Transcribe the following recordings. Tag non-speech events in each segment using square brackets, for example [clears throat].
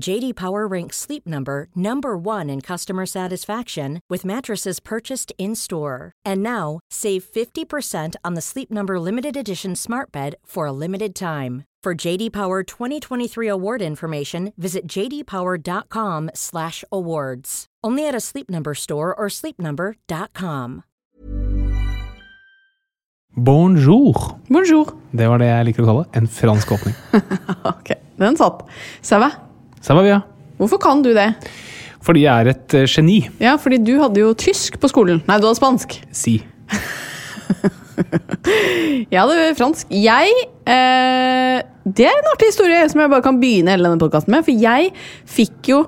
JD Power ranks Sleep Number number 1 in customer satisfaction with mattresses purchased in-store. And now, save 50% on the Sleep Number limited edition Smart Bed for a limited time. For JD Power 2023 award information, visit jdpower.com/awards. Only at a Sleep Number store or sleepnumber.com. Bonjour. Bonjour. Det var det jeg liker å kalle en fransk åpning. [laughs] Ok, den satt. Ça va? Bien. Hvorfor kan du det? Fordi jeg er et eh, geni. Ja, fordi du hadde jo tysk på skolen. Nei, du hadde spansk. Si. [laughs] Jeg hadde fransk. Jeg eh, Det er en artig historie som jeg bare kan begynne hele denne podkasten med. For jeg fikk jo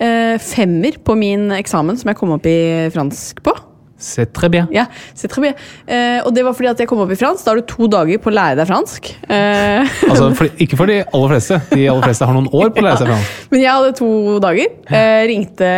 eh, femmer på min eksamen som jeg kom opp i fransk på. C'est très bien. Ja, c'est très bien. Eh, og det var fordi at jeg kom opp i fransk. Da har du to dager på å lære deg fransk. Eh, Altså, [laughs] for, ikke for de aller fleste. De aller fleste har noen år på å lære seg fransk. Men jeg hadde to dager. Eh, ringte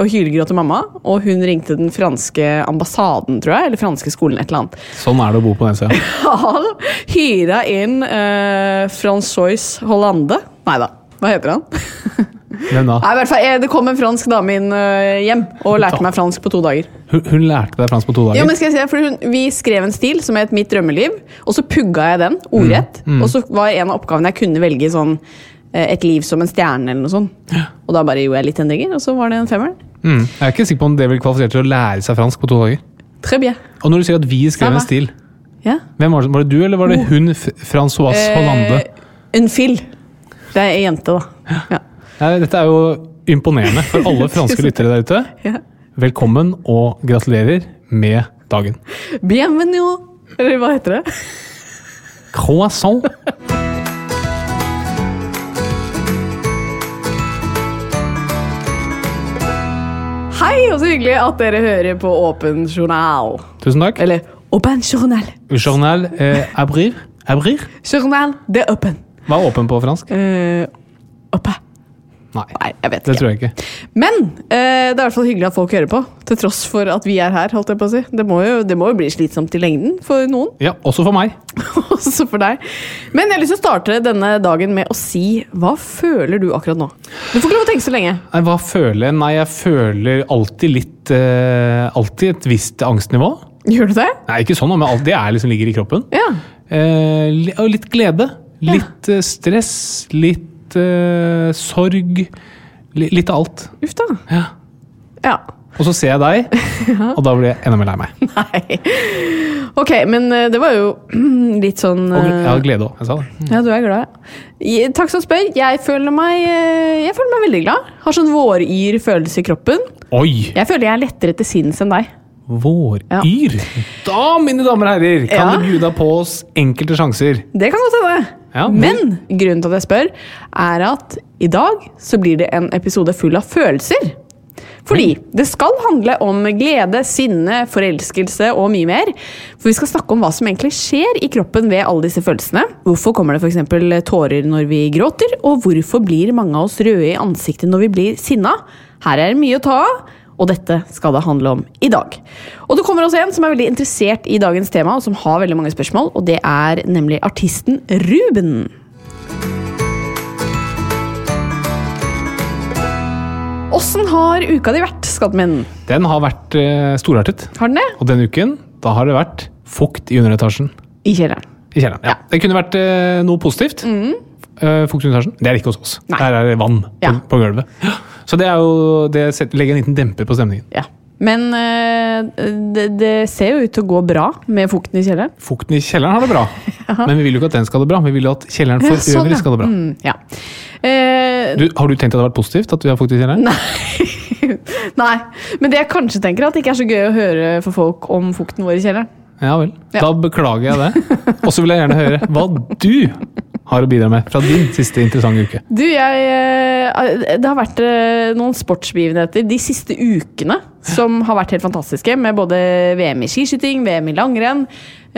og hylgråt til mamma, og hun ringte den franske ambassaden, tror jeg. Eller franske skolen, et eller annet. Sånn er det å bo på den sida. [laughs] ja. hyra inn eh, Francois Hollande. Nei da, hva heter han? [laughs] Hvem da? Nei, i hvert fall, eh, Det kom en fransk dame inn eh, hjem og lærte meg fransk på to dager. Hun, hun lærte deg fransk på to dager? Ja, men skal jeg si det, for hun, Vi skrev en stil som het Mitt drømmeliv, og så pugga jeg den ordrett. Mm, Og så var en av oppgavene jeg kunne velge sånn eh, Et liv som en stjerne eller noe sånt. Og da bare gjorde jeg litt endringer, og så var det en femmer. Mm. Jeg er ikke sikker på om det vil kvalifisere til å lære seg fransk på to dager. Très bien. Og når du sier at vi skrev en stil, Ja. hvem var det? Var det du, eller var det hun, F- Francoise Hollande? Eh, en fil. Det er ei jente, da. Ja. Dette er jo imponerende for alle [laughs] franske lyttere der ute. Ja. Velkommen og gratulerer med dagen. Bienvenue! Eller hva heter det? Croissant. Hei, og så hyggelig at dere hører på Åpen journal. Tusen takk. Eller Åpen journal. Journal eh, abrir. Abrir? Journal, det er åpen. Hva er åpen på fransk? Eh, oppe. Nei, Nei, jeg vet det ikke. tror jeg ikke. Men eh, det er i hvert fall hyggelig at folk hører på. Til tross for at vi er her. holdt jeg på å si. Det må jo, det må jo bli slitsomt i lengden for noen. Ja, også for meg. [laughs] Også for deg. Men jeg har lyst til å starte denne dagen med å si hva føler du akkurat nå? Du får ikke lov å tenke så lenge. Nei, hva føler jeg? Nei, jeg føler alltid litt eh, Alltid et visst angstnivå. Gjør du det? Nei, ikke sånn, men alt det er liksom ligger i kroppen. Ja. Eh, litt glede. Litt eh, stress. Litt eh, sorg. Li, litt av alt. Uff da. Ja. Ja. Og så ser jeg deg, [laughs] og da blir jeg enda mer lei meg. Nei. Ok, men eh, det var jo [clears throat] litt sånn Og eh, jeg har glede òg. Jeg sa det. Ja, du er glad, ja. Takk som spør. Jeg føler meg, eh, jeg føler meg veldig glad. Har sånn våryr følelse i kroppen. Oi! Jeg føler jeg er lettere til sinns enn deg. Våryr. Da, mine damer og herrer, kan Ja. du bjuda på oss enkelte sjanser. Det kan godt hende. Ja, Men grunnen til at jeg spør, er at i dag så blir det en episode full av følelser. Fordi det skal handle om glede, sinne, forelskelse og mye mer. For vi skal snakke om hva som egentlig skjer i kroppen ved alle disse følelsene. Hvorfor kommer det f.eks. tårer når vi gråter, og hvorfor blir mange av oss røde i ansiktet når vi blir sinna? Her er det mye å ta av. Og dette skal det handle om i dag. Og det kommer også en som er veldig interessert i dagens tema, og som har veldig mange spørsmål, og det er nemlig artisten Ruben. Åssen har uka di vært, skatten min? Den har vært eh, storartet. Har den det? Og denne uken da har det vært Fukt i underetasjen. I kjelleren. I kjelleren. Ja. Det kunne vært eh, noe positivt. Eh, fukt i underetasjen. Det er det ikke hos oss. Nei. Der er det vann på, Ja. på gulvet. Så det er jo Det legger en liten demper på stemningen. Ja. Men eh, det, det ser jo ut til å gå bra med fukten i kjelleren. Fukten i kjelleren har det bra, [laughs] men vi vil jo ikke at den skal ha det bra. Vi vil jo at kjelleren for Ja, [laughs] sånn, øvrig skal ha det bra. Mm, ja. Eh, Du, har du tenkt at det har vært positivt at vi har fukt i kjelleren? [laughs] nei, men det jeg kanskje tenker, er at det ikke er så gøy å høre for folk om fukten vår i kjelleren. Ja vel. Ja. Da beklager jeg det. Og så vil jeg gjerne høre hva du har å bidra med fra din siste interessante uke. Du, jeg eh, Det har vært eh, noen sportsbegivenheter de siste ukene som har vært helt fantastiske, med både VM i skiskyting, VM i langrenn,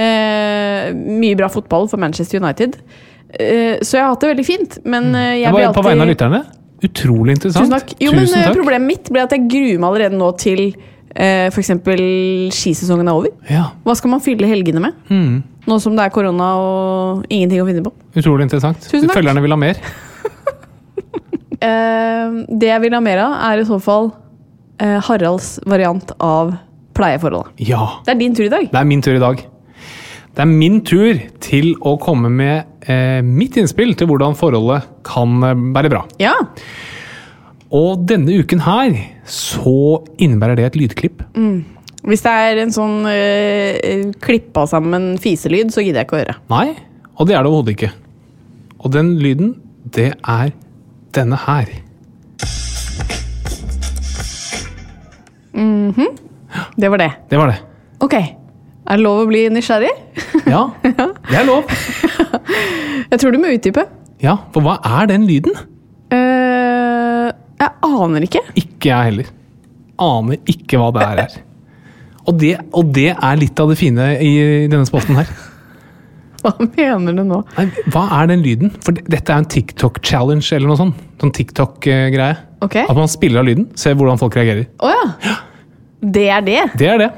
eh, mye bra fotball for Manchester United. Eh, så jeg har hatt det veldig fint, men eh, jeg blir alltid på vegne av lytterne. Utrolig interessant. Tusen takk. Jo, men Tusen takk. Problemet mitt blir at jeg gruer meg allerede nå til eh, f.eks. skisesongen er over. Ja, Hva skal man fylle helgene med? mm, Nå som det er korona og ingenting å finne på. Utrolig interessant. Tusen takk. Følgerne vil ha mer. [laughs] Eh, det jeg vil ha mer av, er i så fall eh, Haralds variant av pleieforholdet. Ja. Det er din tur i dag. Det er min tur i dag. Det er min tur til å komme med eh, mitt innspill til hvordan forholdet kan eh, være bra. Ja. Og denne uken her så innebærer det et lydklipp. Hvis det er en sånn øh, klippa sammen fiselyd, så gidder jeg ikke å høre. Nei, og det er det overhodet ikke. Og den lyden, det er denne her. Det var det. Det var det. Ok. Er det lov å bli nysgjerrig? [laughs] Ja, det er lov. Jeg tror du må utdype. Ja, for hva er den lyden? Uh, jeg aner ikke. Ikke jeg heller. Aner ikke hva det er her. Og det, og det er litt av det fine i denne spalten her. [laughs] Hva mener du nå? Nei, hva er den lyden? For dette er en TikTok-challenge eller noe sånt. Sånn TikTok-greie. Okay. At man spiller av lyden, ser hvordan folk reagerer. Å ja. Det er det. Det er det.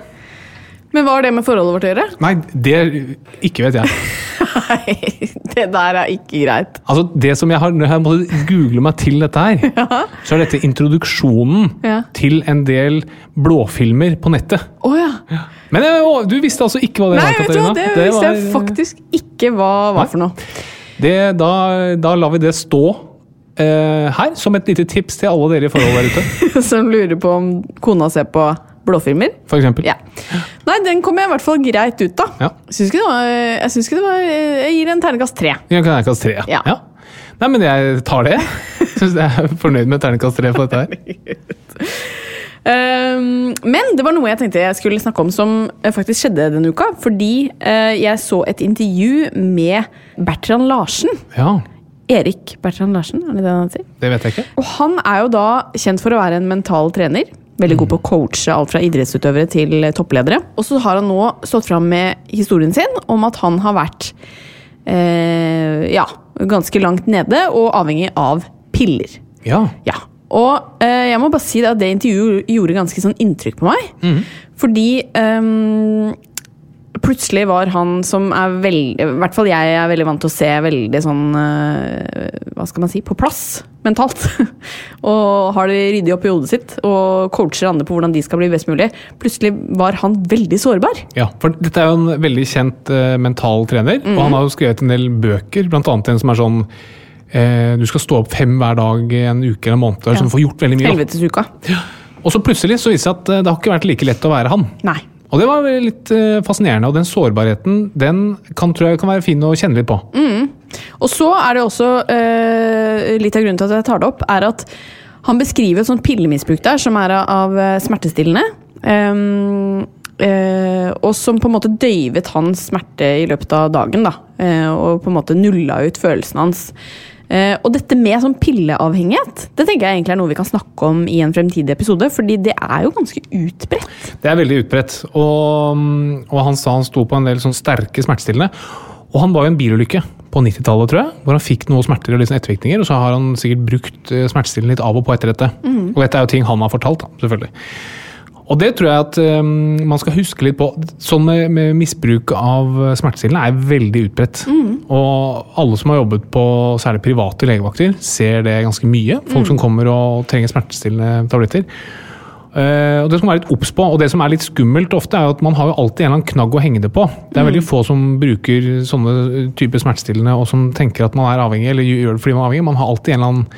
Men hva har det med forholdet vårt å gjøre? Nei, det ikke vet jeg. [laughs] Nei, det der er ikke greit. Altså, det som jeg har, Når jeg måtte google meg til dette her, så er dette introduksjonen Ja. til en del blåfilmer på nettet. Oh, ja. Men du visste altså ikke hva det Nei, var, vet du hva, Katarina? det visste jeg faktisk ikke hva var for noe. Det, da, da lar vi det stå eh, her, som et lite tips til alle dere i forhold der ute. [laughs] Som lurer på om kona ser på blåfilmer. For eksempel. Ja. Nei, den kom jeg i hvert fall greit ut av. Ja. Syns ikke det var, jeg syns ikke det var Jeg gir en terningkast tre. Ja, kan terningkast tre. Ja. Nei, men jeg tar det. Syns jeg er fornøyd med terningkast tre på dette her. Um, [laughs] men det var noe jeg tenkte jeg skulle snakke om som eh, faktisk skjedde denne uka. Fordi uh, jeg så et intervju med Bertrand Larsen. Ja, Erik Bertrand Larsen, er det det han heter? det vet jeg ikke. Og han er jo da kjent for å være en mental trener. Veldig god på å coache alt fra idrettsutøvere til eh, toppledere. Og så har han nå stått fram med historien sin om at han har vært eh, ja, ganske langt nede og avhengig av piller. Ja. Ja. Og eh, jeg må bare si at det intervjuet gjorde ganske sånn inntrykk på meg. Fordi ehm, plutselig var han som er veldig I hvert fall jeg er veldig vant til å se veldig sånn eh, Hva skal man si på plass mentalt. [laughs] og har det ryddig opp i hodet sitt og coacher andre på hvordan de skal bli best mulig. Plutselig var han veldig sårbar. ja, for dette er jo en veldig kjent uh, mental trener, og han har jo skrevet en del bøker, annet en som er sånn eh, Du skal stå opp fem hver dag i en uke eller en måned, Ja. som får gjort veldig mye. Helvetesuka. Ja. Og så plutselig så viser det seg at eh, det har ikke vært like lett å være han. Nei. Og det var litt eh, fascinerende, og den sårbarheten den kan, tror jeg kan være fin å kjenne litt på. Og så er det også eh, Litt av grunnen til at jeg tar det opp, er at han beskriver et sånt pillemisbruk der som er av, eh, smertestillende. Um, Uh, og som på en måte døyvet hans smerte i løpet av dagen. Da, uh, og på en måte nulla ut følelsene hans. Eh, og dette med sånn pilleavhengighet det tenker jeg egentlig er noe vi kan snakke om i en fremtidig episode. fordi det er jo ganske utbredt. Det er veldig utbredt. Og, mm, og han sa han sto på en del sånn sterke smertestillende. Og han var jo en bilulykke på 90-tallet, tror jeg, hvor han fikk noe smerter og sånn ettervirkninger. Og så har han sikkert brukt eh, smertestillende litt av og på etter dette. Og dette er jo ting han har fortalt, da, selvfølgelig. Og det tror jeg at um, man skal huske litt på. Sånn med, med misbruk av smertestillende er veldig utbredt. Og alle som har jobbet på særlig private legevakter, ser det ganske mye. Folk som kommer og trenger smertestillende tabletter. Uh, og Det skal man være litt obs på. og Det som er litt skummelt ofte, er at man har jo alltid en eller annen knagg å henge det på. Det er veldig få som bruker sånne typer smertestillende og som tenker at man er avhengig, eller gjør det fordi man er avhengig. Man har alltid en eller annen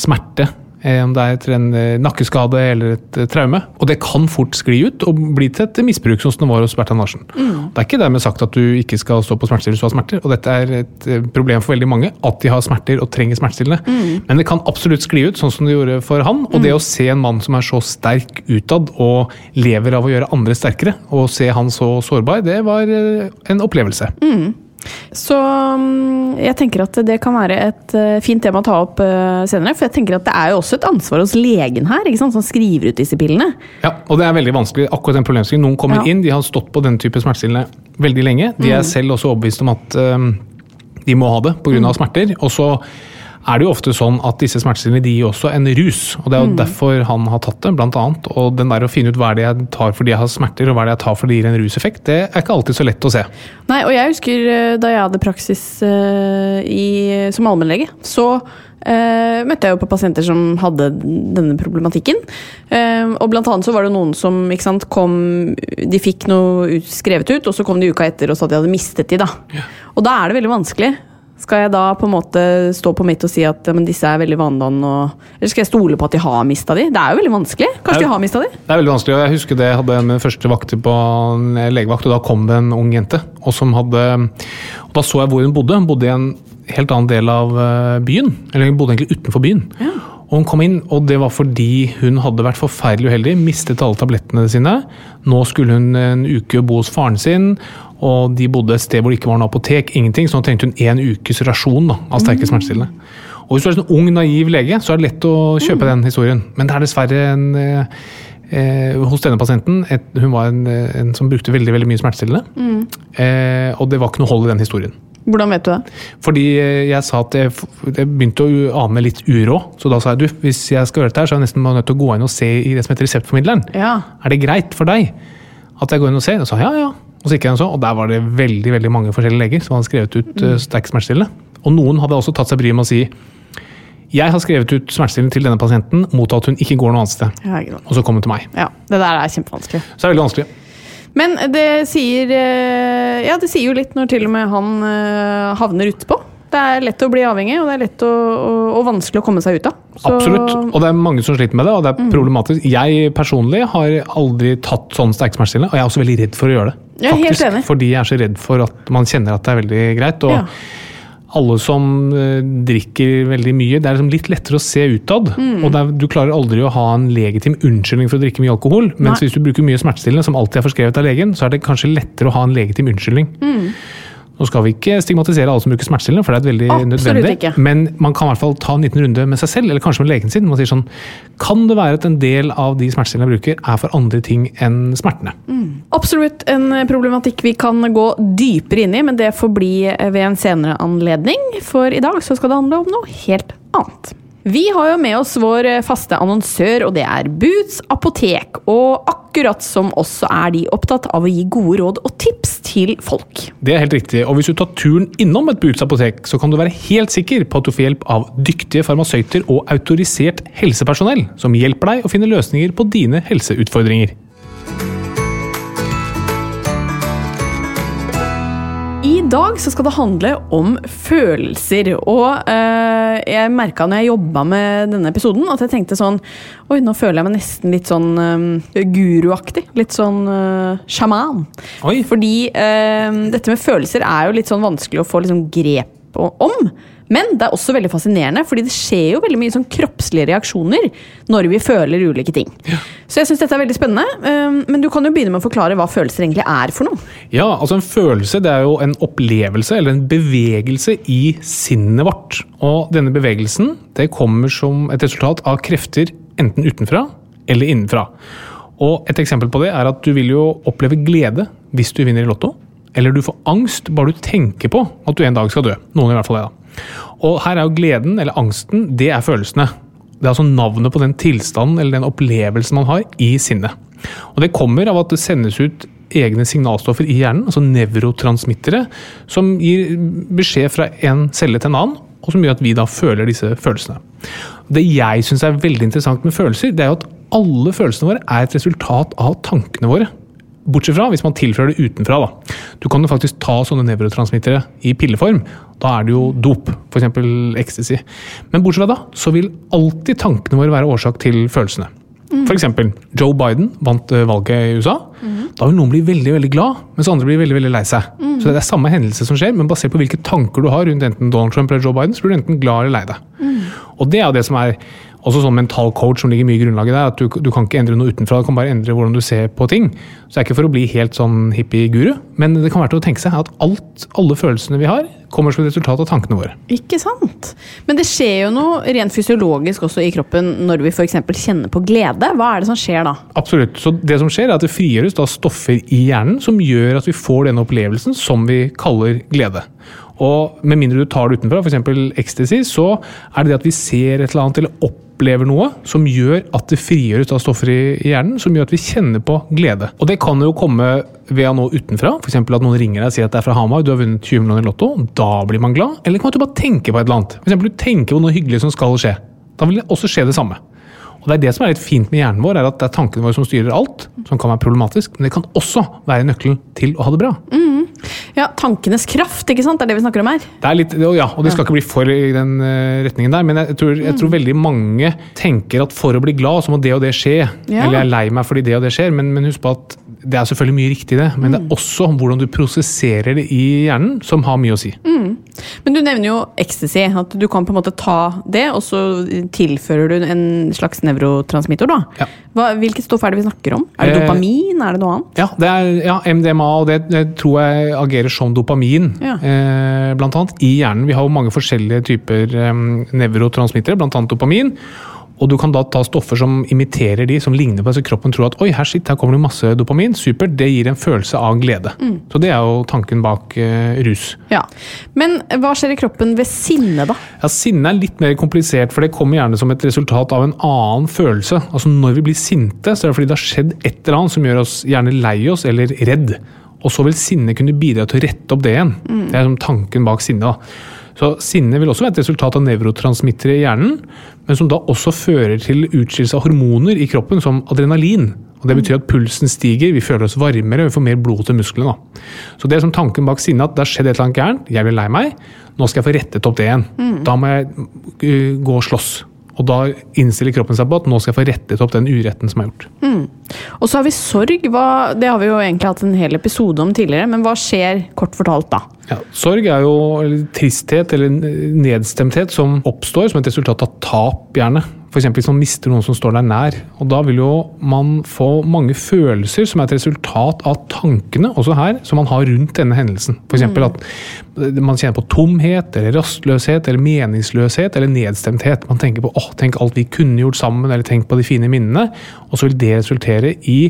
smerte Eh, om det er etter en eh, nakkeskade eller et eh, traume. Og det kan fort skli ut og bli til et misbruk, sånn som det var hos Bertan Larsen. Mm. Det er ikke dermed sagt at du ikke skal stå på smertestillende hvis du har smerter, og dette er et problem for veldig mange, at de har smerter og trenger smertestillende. Mm. Men det kan absolutt skli ut, sånn som det gjorde for han. Og mm. det å se en mann som er så sterk utad og lever av å gjøre andre sterkere, og se han så sårbar, det var en opplevelse. Mm. Så mm, jeg tenker at det kan være et eh, fint tema å ta opp eh, senere. For jeg tenker at det er jo også et ansvar hos legen her, som skriver ut disse pillene. Ja, og det er veldig vanskelig. akkurat den problemstillingen. Noen kommer ja. inn, de har stått på den type smertestillende veldig lenge. De er mm. selv også overbevist om at um, de må ha det pga. Mm. smerter. og så er det jo ofte sånn at disse smertestillende de gir også en rus. og Det er jo mm. derfor han har tatt det, blant annet. Og den der å finne ut hva er det jeg tar fordi jeg har smerter, og hva er det jeg tar fordi det gir en ruseffekt, det er ikke alltid så lett å se. Nei, og jeg husker eh, da jeg hadde praksis uh, i, som allmennlege, så uh, møtte jeg jo på pasienter som hadde denne problematikken. Uh, og blant annet så var det noen som sant, kom De fikk noe skrevet ut, og så kom de uka etter og sa at de hadde mistet de da. Yeah. Og da er det veldig vanskelig. Skal jeg da på en måte stå på mitt og si at men disse er veldig vanedannende, eller skal jeg stole på at de har mista de? Det er jo veldig vanskelig. Kanskje er, de har mista de? Det er veldig vanskelig. og Jeg husker det jeg hadde en første vakt på legevakt, og da kom det en ung jente. Og som hadde, og da så jeg hvor hun bodde. Hun bodde i en helt annen del av eh, byen. Eller hun bodde egentlig utenfor byen. Ja. Og Hun kom inn, og det var fordi hun hadde vært forferdelig uheldig, mistet alle tablettene sine. Nå skulle hun en uke bo hos faren sin, og de bodde et sted hvor det ikke var noe apotek, ingenting, så nå trengte hun én ukes rasjon da, av sterke mm. smertestillende. Og Hvis du er en ung, naiv lege, så er det lett å kjøpe mm. den historien. Men det er dessverre en eh, eh hos denne pasienten et, Hun var en, en, som brukte veldig veldig mye smertestillende. Mm. Eh, og det var ikke noe hold i den historien. Hvordan vet du det? Fordi eh, jeg sa at jeg, jeg begynte å ane litt uråd. Så da sa jeg du, hvis jeg skal gjøre dette, her, så er jeg nesten nødt til å gå inn og se i det som heter reseptformidleren. Ja. Er det greit for deg at jeg går inn og ser? Og sa ja, ja. Og så gikk jeg inn og så, og der var det veldig veldig mange forskjellige leger som hadde skrevet ut mm. Eh, sterk smertestillende. Og noen hadde også tatt seg bryet med å si jeg har skrevet ut smertestillende til denne pasienten mot at hun ikke går noe annet sted. Ja, og så kom hun til meg. Ja, Det der er kjempevanskelig. Så det er veldig vanskelig. Men det sier eh, Ja, det sier jo litt når til og med han eh, havner utpå. Det er lett å bli avhengig, og det er lett å, og, og vanskelig å komme seg ut av. Så... Absolutt, og det er mange som sliter med det, og det er mm. problematisk. Jeg personlig har aldri tatt sånn sterk smertestillende, og jeg er også veldig redd for å gjøre det. Jeg er helt enig. Fordi jeg er så redd for at man kjenner at det er veldig greit. og ja alle som uh, drikker veldig mye, det er liksom litt lettere å se utad. Mm. Og er, du klarer aldri å ha en legitim unnskyldning for å drikke mye alkohol. Mens Nei. hvis du bruker mye smertestillende, som alltid er forskrevet av legen, så er det kanskje lettere å ha en legitim unnskyldning. Mm. Nå skal vi ikke stigmatisere alle som bruker smertestillende, for det er et veldig Absolutt nødvendig. Ikke. Men man kan i hvert fall ta en liten runde med seg selv, eller kanskje med legen sin. Man sier sånn Kan det være at en del av de smertestillende jeg bruker, er for andre ting enn smertene? Mm. Absolutt en problematikk vi kan gå dypere inn i, men det får bli ved en senere anledning. For i dag så skal det handle om noe helt annet. Vi har jo med oss vår faste annonsør, og det er Boots apotek. Og akkurat som oss så er de opptatt av å gi gode råd og tips til folk. Det er helt riktig, og hvis du tar turen innom et Boots apotek, så kan du være helt sikker på at du får hjelp av dyktige farmasøyter og autorisert helsepersonell, som hjelper deg å finne løsninger på dine helseutfordringer. I dag så skal det handle om følelser. Og øh, jeg merka når jeg jobba med denne episoden, at jeg tenkte sånn Oi, nå føler jeg meg nesten litt sånn øh, guruaktig. Litt sånn øh, sjaman. Oi. Fordi dette med følelser er jo litt sånn vanskelig å få liksom, grep om. Men det er også veldig fascinerende, fordi det skjer jo veldig mye sånn kroppslige reaksjoner når vi føler ulike ting. Ja. Så jeg syns dette er veldig spennende. Um, men du kan jo begynne med å forklare hva følelser egentlig er for noe. Ja, altså En følelse det er jo en opplevelse eller en bevegelse i sinnet vårt. Og denne bevegelsen det kommer som et resultat av krefter enten utenfra eller innenfra. Og Et eksempel på det er at du vil jo oppleve glede hvis du vinner i Lotto. Eller du får angst bare du tenker på at du en dag skal dø. Noen i hvert fall det da. Og her er jo gleden, eller angsten, det er følelsene. Det er altså navnet på den tilstanden eller den opplevelsen man har i sinnet. Og det kommer av at det sendes ut egne signalstoffer i hjernen, altså nevrotransmittere, som gir beskjed fra en celle til en annen, og som gjør at vi da føler disse følelsene. Det jeg syns er veldig interessant med følelser, det er jo at alle følelsene våre er et resultat av tankene våre. Bortsett fra hvis man tilfører det utenfra. Da. Du kan jo faktisk ta sånne nevrotransmittere i pilleform. Da er det jo dop, f.eks. ecstasy. Men bortsett fra da, så vil alltid tankene våre være årsak til følelsene. Mm. F.eks. Joe Biden vant eh, valget i USA. Mm. Da vil noen bli veldig veldig glad, mens andre blir veldig veldig lei seg. Mm. Så det er samme hendelse som skjer, men basert på hvilke tanker du har rundt enten Donald Trump eller Joe Biden, så blir du enten glad eller lei deg. Mm. Og det er det som er også sånn mental coach som ligger mye i grunnlaget der. at du, du, kan ikke endre noe utenfra, du kan bare endre hvordan du ser på ting. Så det er ikke for å bli helt sånn hippie-guru, men det kan være til å tenke seg at alt, alle følelsene vi har, kommer som et resultat av tankene våre. Ikke sant. Men det skjer jo noe rent fysiologisk også i kroppen når vi f.eks. kjenner på glede. Hva er det som skjer da? Absolutt. Så det som skjer er at det frigjøres da stoffer i hjernen som gjør at vi får denne opplevelsen som vi kaller glede. Og med mindre du tar det utenfra, f.eks. ecstasy, så er det det at vi ser et eller annet eller opplever noe som gjør at det frigjøres av stoffer i hjernen, som gjør at vi kjenner på glede. Og det kan jo komme ved å nå utenfra, f.eks. at noen ringer deg og sier at det er fra Hamar, du har vunnet 20 millioner i Lotto. Da blir man glad. Eller kan du bare tenke på et eller annet. F.eks. du tenker på noe hyggelig som skal skje. Da vil det også skje det samme. Og det er det som er litt fint med hjernen vår, er at det er tankene våre som styrer alt, som kan være problematisk, men det kan også være nøkkelen til å ha det bra. Mm. Ja, tankenes kraft, ikke sant? Det er det vi snakker om her. Det er litt, ja, og det skal ikke bli for i den uh, retningen der, men jeg tror, jeg tror, veldig mange tenker at for å bli glad, så må det og det skje. Ja. Eller jeg er lei meg fordi det og det skjer, men, men husk på at det er selvfølgelig mye riktig i det, men mm. det er også hvordan du prosesserer det i hjernen som har mye å si. Mm. Men du nevner jo ecstasy. At du kan på en måte ta det, og så tilfører du en slags nevrotransmitter. da. Ja. Hva, hvilket stoff er det vi snakker om? Er det eh, dopamin? Er det noe annet? Ja, det er ja, MDMA, og det, det, tror jeg agerer som dopamin. Ja. Eh, blant annet i hjernen. Vi har jo mange forskjellige typer eh, nevrotransmittere, blant annet dopamin. Og du kan da ta stoffer som imiterer de, som ligner på det, så kroppen tror at oi, her, shit, her kommer det masse dopamin. Supert. Det gir en følelse av glede. Mm. Så det er jo tanken bak uh, rus. Ja, Men hva skjer i kroppen ved sinne, da? Ja, Sinne er litt mer komplisert, for det kommer gjerne som et resultat av en annen følelse. Altså Når vi blir sinte, så er det fordi det har skjedd et eller annet som gjør oss gjerne lei oss eller redd. Og så vil sinne kunne bidra til å rette opp det igjen. Mm. Det er som tanken bak sinne. da. Så Sinne vil også være et resultat av nevrotransmittere i hjernen, men som da også fører til utskillelse av hormoner i kroppen, som adrenalin. Og Det betyr at pulsen stiger, vi føler oss varmere vi får mer blod til musklene. Så det er som tanken bak sinne at det har skjedd et eller annet gærent, jeg blir lei meg, nå skal jeg få rettet opp det igjen. Mm. Da må jeg uh, gå og slåss. Og da innstiller kroppen seg på at nå skal jeg få rettet opp den uretten som er gjort. Mm. Og så har vi sorg. Hva, det har vi jo egentlig hatt en hel episode om tidligere, men hva skjer kort fortalt da? Ja, sorg er jo tristhet eller nedstemthet som oppstår som et resultat av tap, gjerne. F.eks. hvis man mister noen som står deg nær. Og Da vil jo man få mange følelser som er et resultat av tankene også her, som man har rundt denne hendelsen. F.eks. Mm. at man kjenner på tomhet, eller rastløshet, eller meningsløshet, eller nedstemthet. Man tenker på åh, tenk alt vi kunne gjort sammen, eller tenk på de fine minnene. Og så vil det resultere i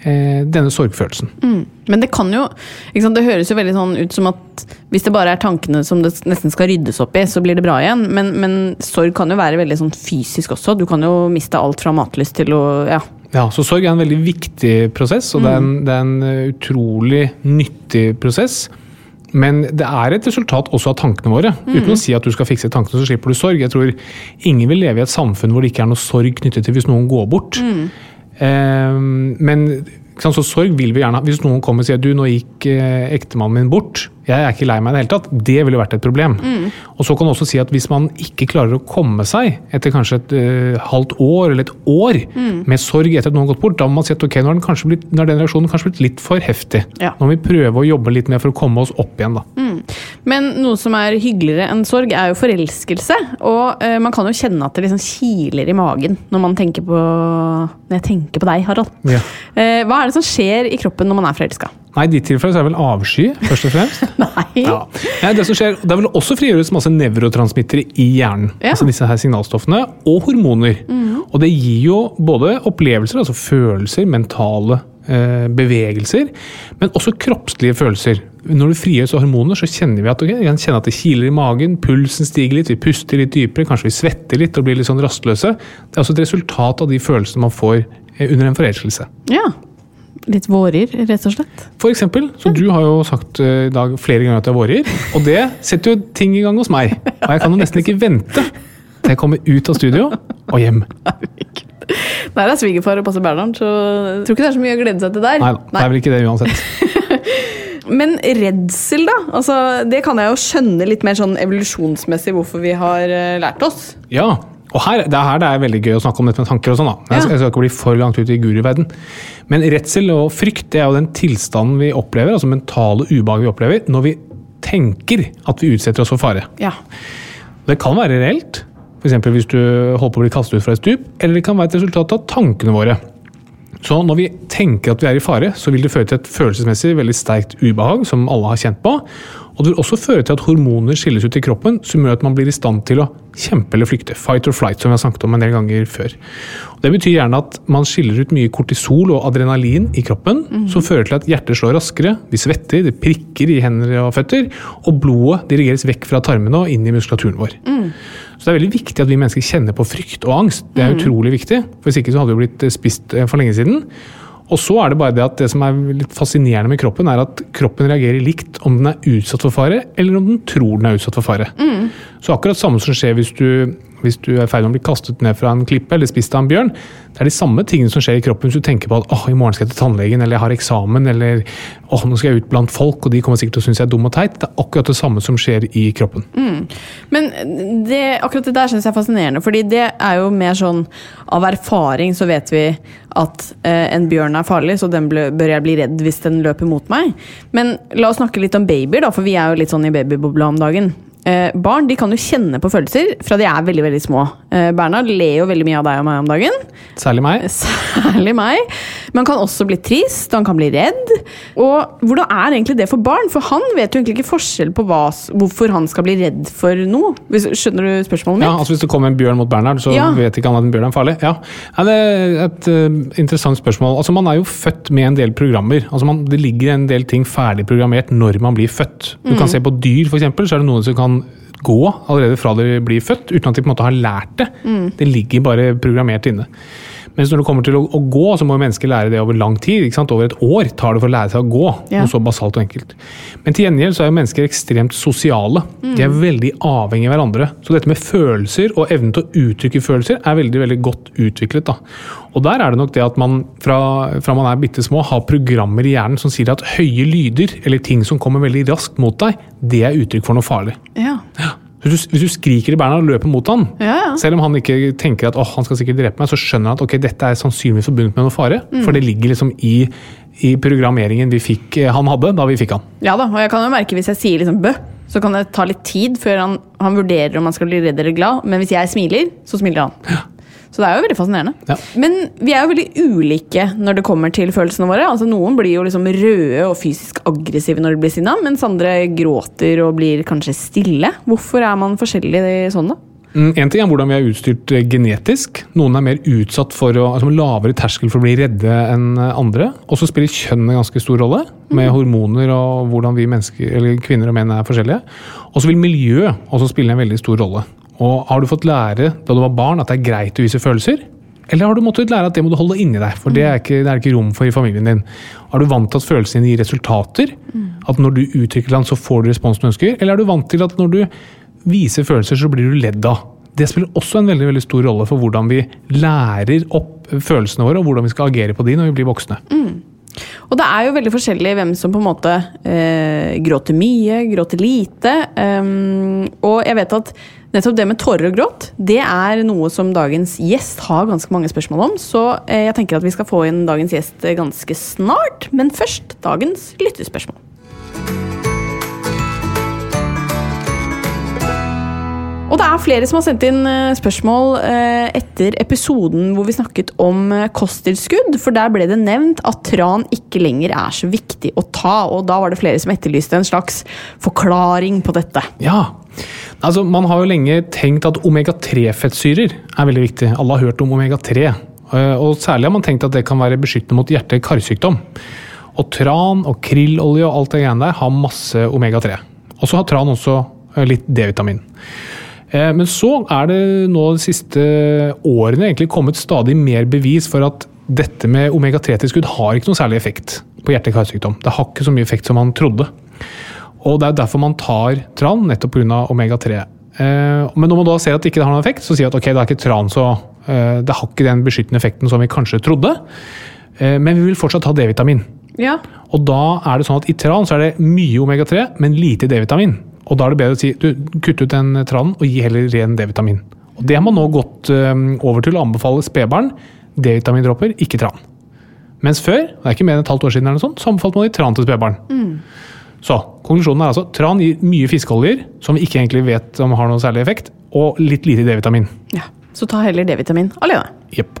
denne sorgfølelsen. Mm. Men det kan jo sant, Det høres jo veldig sånn ut som at hvis det bare er tankene som det nesten skal ryddes opp i, så blir det bra igjen. Men, men sorg kan jo være veldig sånn fysisk også. Du kan jo miste alt fra matlyst til å ja. Ja, så Sorg er en veldig viktig prosess, og mm. det, er en, det er en eh, utrolig nyttig prosess. Men det er et resultat også av tankene våre. Mm. Uten å si at du skal fikse tankene, så slipper du sorg. Jeg tror ingen vil leve i et samfunn hvor det ikke er noe sorg knyttet til hvis noen går bort. Mm. Eh, men så sorg vil vi gjerne. Hvis noen kommer og sier du, nå gikk eh, ektemannen min bort, jeg er ikke lei meg i det hele tatt, det ville vært et problem. Mm. Og så kan du også si at hvis man ikke klarer å komme seg etter kanskje et uh, halvt år eller et år mm. med sorg etter at noen har gått bort, da må man si at ok, nå har den, blitt, nå har den reaksjonen kanskje blitt litt for heftig. Ja. Nå må vi prøve å jobbe litt mer for å komme oss opp igjen, da. Mm. Men noe som er hyggeligere enn sorg, er jo forelskelse. Og uh, man kan jo kjenne at det liksom kiler i magen når man tenker på Når jeg tenker på deg, Harald. Ja. Uh, hva er det som skjer i kroppen når man er forelska? Nei, i ditt tilfelle så er det vel avsky, først og fremst. [laughs] Nei. Ja. Nei, det som skjer, det vil også frigjøres masse nevrotransmittere i hjernen. Ja. Altså disse her signalstoffene, og hormoner. Mm. Og det gir jo både opplevelser, altså følelser, mentale eh, bevegelser, men også kroppslige følelser. Når det frigjøres hormoner, så kjenner vi at, okay, jeg kjenner at det kiler i magen, pulsen stiger litt, vi puster litt dypere, kanskje vi svetter litt og blir litt sånn rastløse. Det er også et resultat av de følelsene man får eh, under en forelskelse. Ja, litt vårer, rett og slett? For eksempel. Så du har jo sagt eh, i dag flere ganger at jeg er vårer. Og det setter jo ting i gang hos meg. Og jeg kan jo nesten ikke vente til jeg kommer ut av studio og hjem. Der er svigerfar og passer Bernhard, så jeg tror ikke det er så mye å glede seg til der. Nei det er vel ikke det uansett. [laughs] Men redsel, da? Altså, det kan jeg jo skjønne litt mer sånn evolusjonsmessig hvorfor vi har eh, lært oss. Ja, og her, det er her det er veldig gøy å snakke om dette med tanker og sånn. da. Jeg, jeg skal ikke bli for langt ut i guruverden. Men redsel og frykt det er jo den tilstanden vi opplever, altså mentale ubehag vi opplever, når vi tenker at vi utsetter oss for fare. Ja. Det kan være reelt, f.eks. hvis du holder på å bli kastet ut fra et stup, eller det kan være et resultat av tankene våre. Så når vi tenker at vi er i fare, så vil det føre til et følelsesmessig veldig sterkt ubehag, som alle har kjent på. Og det vil også føre til at hormoner skilles ut i kroppen, som gjør at man blir i stand til å kjempe eller flykte. Fight or flight, som vi har snakket om en del ganger før. Og det betyr gjerne at man skiller ut mye kortisol og adrenalin i kroppen, som fører til at hjertet slår raskere, vi svetter, det prikker i hender og føtter, og blodet dirigeres vekk fra tarmene og inn i muskulaturen vår. Så det er veldig viktig at vi mennesker kjenner på frykt og angst. Det er utrolig viktig, for hvis ikke så hadde vi blitt spist eh, for lenge siden. Og så er det bare det at det som er litt fascinerende med kroppen, er at kroppen reagerer likt om den er utsatt for fare, eller om den tror den er utsatt for fare. Så akkurat samme som skjer hvis du, hvis du er i ferd med å bli kastet ned fra en klippe eller spist av en bjørn, det er de samme tingene som skjer i kroppen hvis du tenker på at åh, i morgen skal jeg til tannlegen, eller jeg har eksamen, eller åh, nå skal jeg ut blant folk, og de kommer sikkert til å synes jeg er dum og teit. Det er akkurat det samme som skjer i kroppen. Men det, akkurat det der syns jeg er fascinerende, fordi det er jo mer sånn Av erfaring så vet vi at eh, en bjørn er farlig, så den ble, bør jeg bli redd hvis den løper mot meg. Men la oss snakke litt om babyer, da, for vi er jo litt sånn i babybobla om dagen. Eh, barn de kan jo kjenne på følelser fra de er veldig veldig små. Eh, Bernhard ler jo veldig mye av deg og meg om dagen. Særlig meg. [laughs] Særlig meg. Men han kan også bli trist, han kan bli redd. Og hvordan er egentlig det for barn? For han vet jo egentlig ikke forskjell på hva, hvorfor han skal bli redd for noe. Hvis, skjønner du spørsmålet mitt? Ja, altså Hvis det kommer en bjørn mot Bernhard, så Ja. vet ikke han at en bjørn er farlig. Ja, ja Det er et uh, interessant spørsmål. Altså Man er jo født med en del programmer. Altså man, Det ligger en del ting ferdig programmert når man blir født. Du kan se på dyr, eksempel, så er det noen som kan gå allerede fra de blir født, uten at de på en måte har lært det. Det ligger bare programmert inne. Mens når det kommer til å, å gå, så må mennesker lære det over lang tid. ikke sant? Over et år tar det for å lære seg å gå. Ja. Noe så basalt og enkelt. Men til gjengjeld så er jo mennesker ekstremt sosiale. De er veldig avhengige av hverandre. Så dette med følelser og evnen til å uttrykke følelser er veldig veldig godt utviklet. da. Og der er det nok det at man fra, fra man er bitte små har programmer i hjernen som sier at høye lyder eller ting som kommer veldig raskt mot deg, det er uttrykk for noe farlig. Ja. Så Hvis du, hvis du skriker i beina og løper mot han, Ja, ja. selv om han ikke tenker at åh, han skal sikkert drepe meg, så skjønner han at ok, dette er sannsynligvis forbundet med noe fare. For det ligger liksom i, i programmeringen vi fikk, eh, han hadde da vi fikk han. Ja da, og jeg kan jo merke hvis jeg sier liksom bø, så kan det ta litt tid før han, han vurderer om han skal bli redd eller glad. Men hvis jeg smiler, så smiler han. Så det er jo veldig fascinerende. Ja. Men vi er jo veldig ulike når det kommer til følelsene våre. Altså Noen blir jo liksom røde og fysisk aggressive når de blir sinna, mens andre gråter og blir kanskje stille. Hvorfor er man forskjellig sånn, da? Mm, En ting er hvordan vi er utstyrt eh, genetisk. Noen er mer utsatt for å, altså lavere terskel for å bli redde enn eh, andre. Og så spiller kjønn en ganske stor rolle, med hormoner og hvordan vi eller kvinner og menn er forskjellige. Og så vil miljø også spille en veldig stor rolle. Og har du fått lære da du var barn at det er greit å vise følelser? Eller har du måttet lære at det må du holde inni deg, for det er ikke, det er ikke rom for i familien din? Er du vant til at følelsene dine gir resultater? At når du uttrykker den, så får du responsen du ønsker? Eller er du vant til at når du viser følelser, så blir du ledd av? Det spiller også en veldig, veldig stor rolle for hvordan vi lærer opp følelsene våre, og hvordan vi skal agere på de når vi blir voksne. Og det er jo veldig forskjellig hvem som på en måte eh, gråter mye, gråter lite. Um, og jeg vet at nettopp det med tårer og gråt, det er noe som dagens gjest har ganske mange spørsmål om. Så eh, jeg tenker at vi skal få inn dagens gjest eh, ganske snart. Men først dagens lyttespørsmål. Og det er flere som har sendt inn eh, spørsmål eh, etter episoden hvor vi snakket om eh, kosttilskudd. For der ble det nevnt at tran ikke lenger er så viktig å ta. Og da var det flere som etterlyste en slags forklaring på dette. Ja, altså Man har jo lenge tenkt at omega-3-fettsyrer er veldig viktig. Alle har hørt om omega-3. eh, Og særlig har man tenkt at det kan være beskyttende mot hjerte-karsykdom. Og tran og krillolje og alt det greiene der har masse omega-3. Og så har tran også litt D-vitamin. Eh, Men så er det nå de siste årene egentlig kommet stadig mer bevis for at dette med omega-3-tilskudd har ikke noe særlig effekt på hjerte-karsykdom. Det har ikke så mye effekt som man trodde. Og det er derfor man tar tran, nettopp pga. omega-3. Eh, Men når man da ser at det ikke har noen effekt, så sier man at ok, det er ikke tran så Eh, Det har ikke den beskyttende effekten som vi kanskje trodde, men vi vil fortsatt ha D-vitamin. Ja. Og da er det sånn at i tran så er det mye omega-3, men lite D-vitamin. Og da er det bedre å si du, kutt ut den tranen og gi heller ren D-vitamin. Og det har man nå gått eh, over til å anbefale spedbarn. D-vitamindråper, ikke tran. Mens før, det er ikke mer enn et halvt år siden, eller noe sånt, så anbefalte man i tran til spedbarn. Så konklusjonen er altså tran gir mye fiskeoljer, som vi ikke egentlig vet om har noen særlig effekt, og litt lite D-vitamin. ja. Så ta heller D-vitamin alene. Jepp.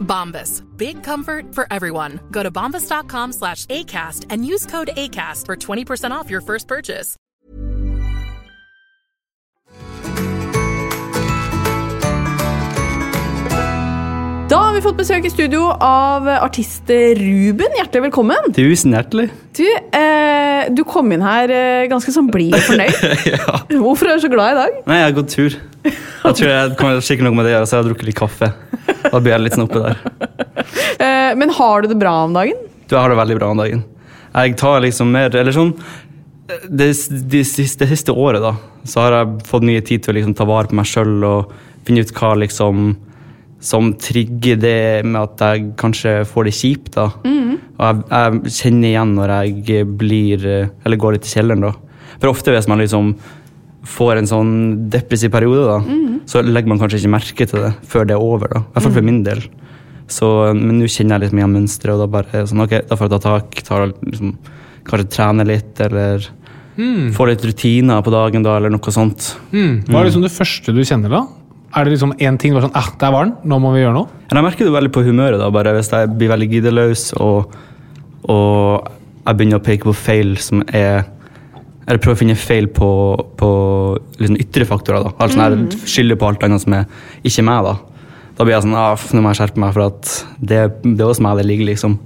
Bombas. Big comfort for everyone. Go to bombas.com slash ACAST and use code ACAST for 20% off your first purchase. Da har vi fått besøk i studio av artist Ruben. Hjertelig velkommen. Tusen hjertelig. Du, eh, du kom inn her eh, ganske sånn blid og fornøyd. [laughs] ja. Hvorfor er du så glad i dag? Nei, jeg har gått tur. Jeg tror jeg kommer sikkert noe med det å gjøre, så jeg har drukket litt kaffe. Da blir jeg litt sånn oppe der. Eh, men har du det bra om dagen? Du jeg har det veldig bra om dagen. Jeg tar liksom mer Eller sånn Det, det, siste, det siste året, da, så har jeg fått mye tid til å liksom ta vare på meg sjøl og finne ut hva liksom som trigger det med at jeg kanskje får det kjipt. da. Og jeg, jeg kjenner igjen når jeg blir Eller går litt i kjelleren, da. For ofte hvis man liksom får en sånn depressiv periode, da, så legger man kanskje ikke merke til det før det er over. da. I hvert fall for min del. Så, men nå kjenner jeg litt mye av mønsteret, og da bare sånn, ok, da får jeg ta tak. Tar, liksom, kanskje trene litt, eller få litt rutiner på dagen, da, eller noe sånt. Mm. Hva er liksom det første du kjenner da? Er det liksom én ting er sånn eh, der var den, nå må vi gjøre noe? Jeg merker det veldig på humøret. da, bare Hvis jeg blir veldig giddeløs og, og jeg begynner å peke på feil som er Eller prøver å finne feil på, på liksom ytre faktorer. da, altså mm. her, Skylder på alt annet som er ikke meg. Da Da blir jeg sånn ah, Nå må jeg skjerpe meg, for at det, det er hos meg det ligger, liksom.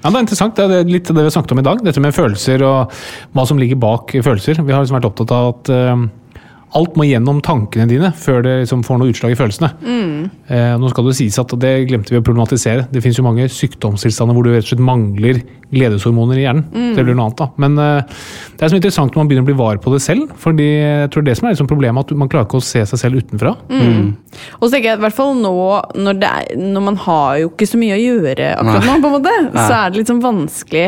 Ja, Det er interessant. Det er litt det vi har snakket om i dag. Dette med følelser og hva som ligger bak følelser. Vi har liksom vært opptatt av at eh, alt må gjennom tankene dine før det liksom får noe utslag i følelsene. Eh, nå skal det sies at, og det glemte vi å problematisere, det finnes jo mange sykdomstilstander hvor du rett og slett mangler gledeshormoner i hjernen. Det blir noe annet da. Men eh, det er så interessant når man begynner å bli var på det selv. fordi jeg tror det som er liksom problemet, at man klarer ikke å se seg selv utenfra. Og så tenker jeg i hvert fall nå når, det er, når man har jo ikke så mye å gjøre akkurat nå, på en måte, så er det litt sånn vanskelig.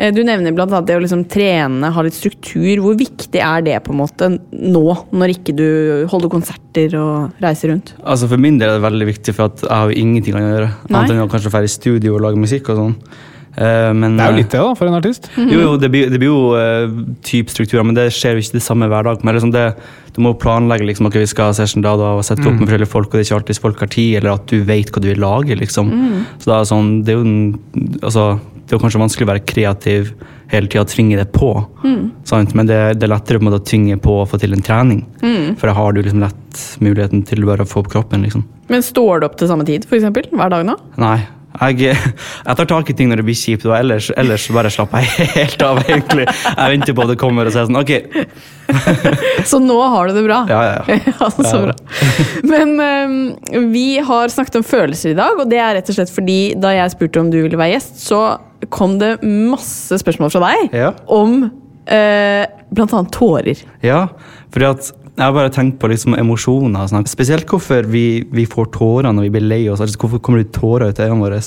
Eh, Du nevner blant annet det å liksom trene, ha litt struktur. Hvor viktig er det på en måte nå, når ikke du holder konserter og reiser rundt? Altså For min del er det veldig viktig, for at jeg har jo ingenting å gjøre. Nei. Annet enn å kanskje være i studio og lage musikk og sånn. Eh, men, Det er jo eh, litt det, da, for en artist. [laughs] Jo, jo, det blir, det blir jo uh, typ strukturer, men det skjer jo ikke det samme hver dag. Men liksom det, du må planlegge liksom, ok, vi skal ha session da, da og sette opp med forskjellige folk, og det er ikke alltid folk har tid, eller at du vet hva du vil lage. liksom. Så da er sånn, det er jo, en- altså, det er kanskje vanskelig å være kreativ hele tida og tvinge det på. Sant? Men det, det er lettere på en måte å tvinge på å få til en trening. For da har du liksom lett muligheten til bare å få opp kroppen. liksom. Men står du opp til samme tid, for eksempel, hver dag nå? Nei. Jeg, jeg tar tak i ting når det blir kjipt, og ellers, ellers bare slapper jeg helt av. egentlig. Jeg venter på at det kommer og sier sånn Ok, Så nå har du det bra? ja, ja. ja. [laughs] Ja, så bra. Men um, vi har snakket om følelser i dag, og det er rett og slett fordi da jeg spurte om du ville være gjest, så kom det masse spørsmål fra deg Ja. om uh, blant annet tårer. Ja, fordi at Jeg har bare tenkt på liksom emosjoner. Sånn. Spesielt hvorfor vi, vi får tårer når vi blir lei oss. Altså, hvorfor kommer det tårer ut av øynene våre?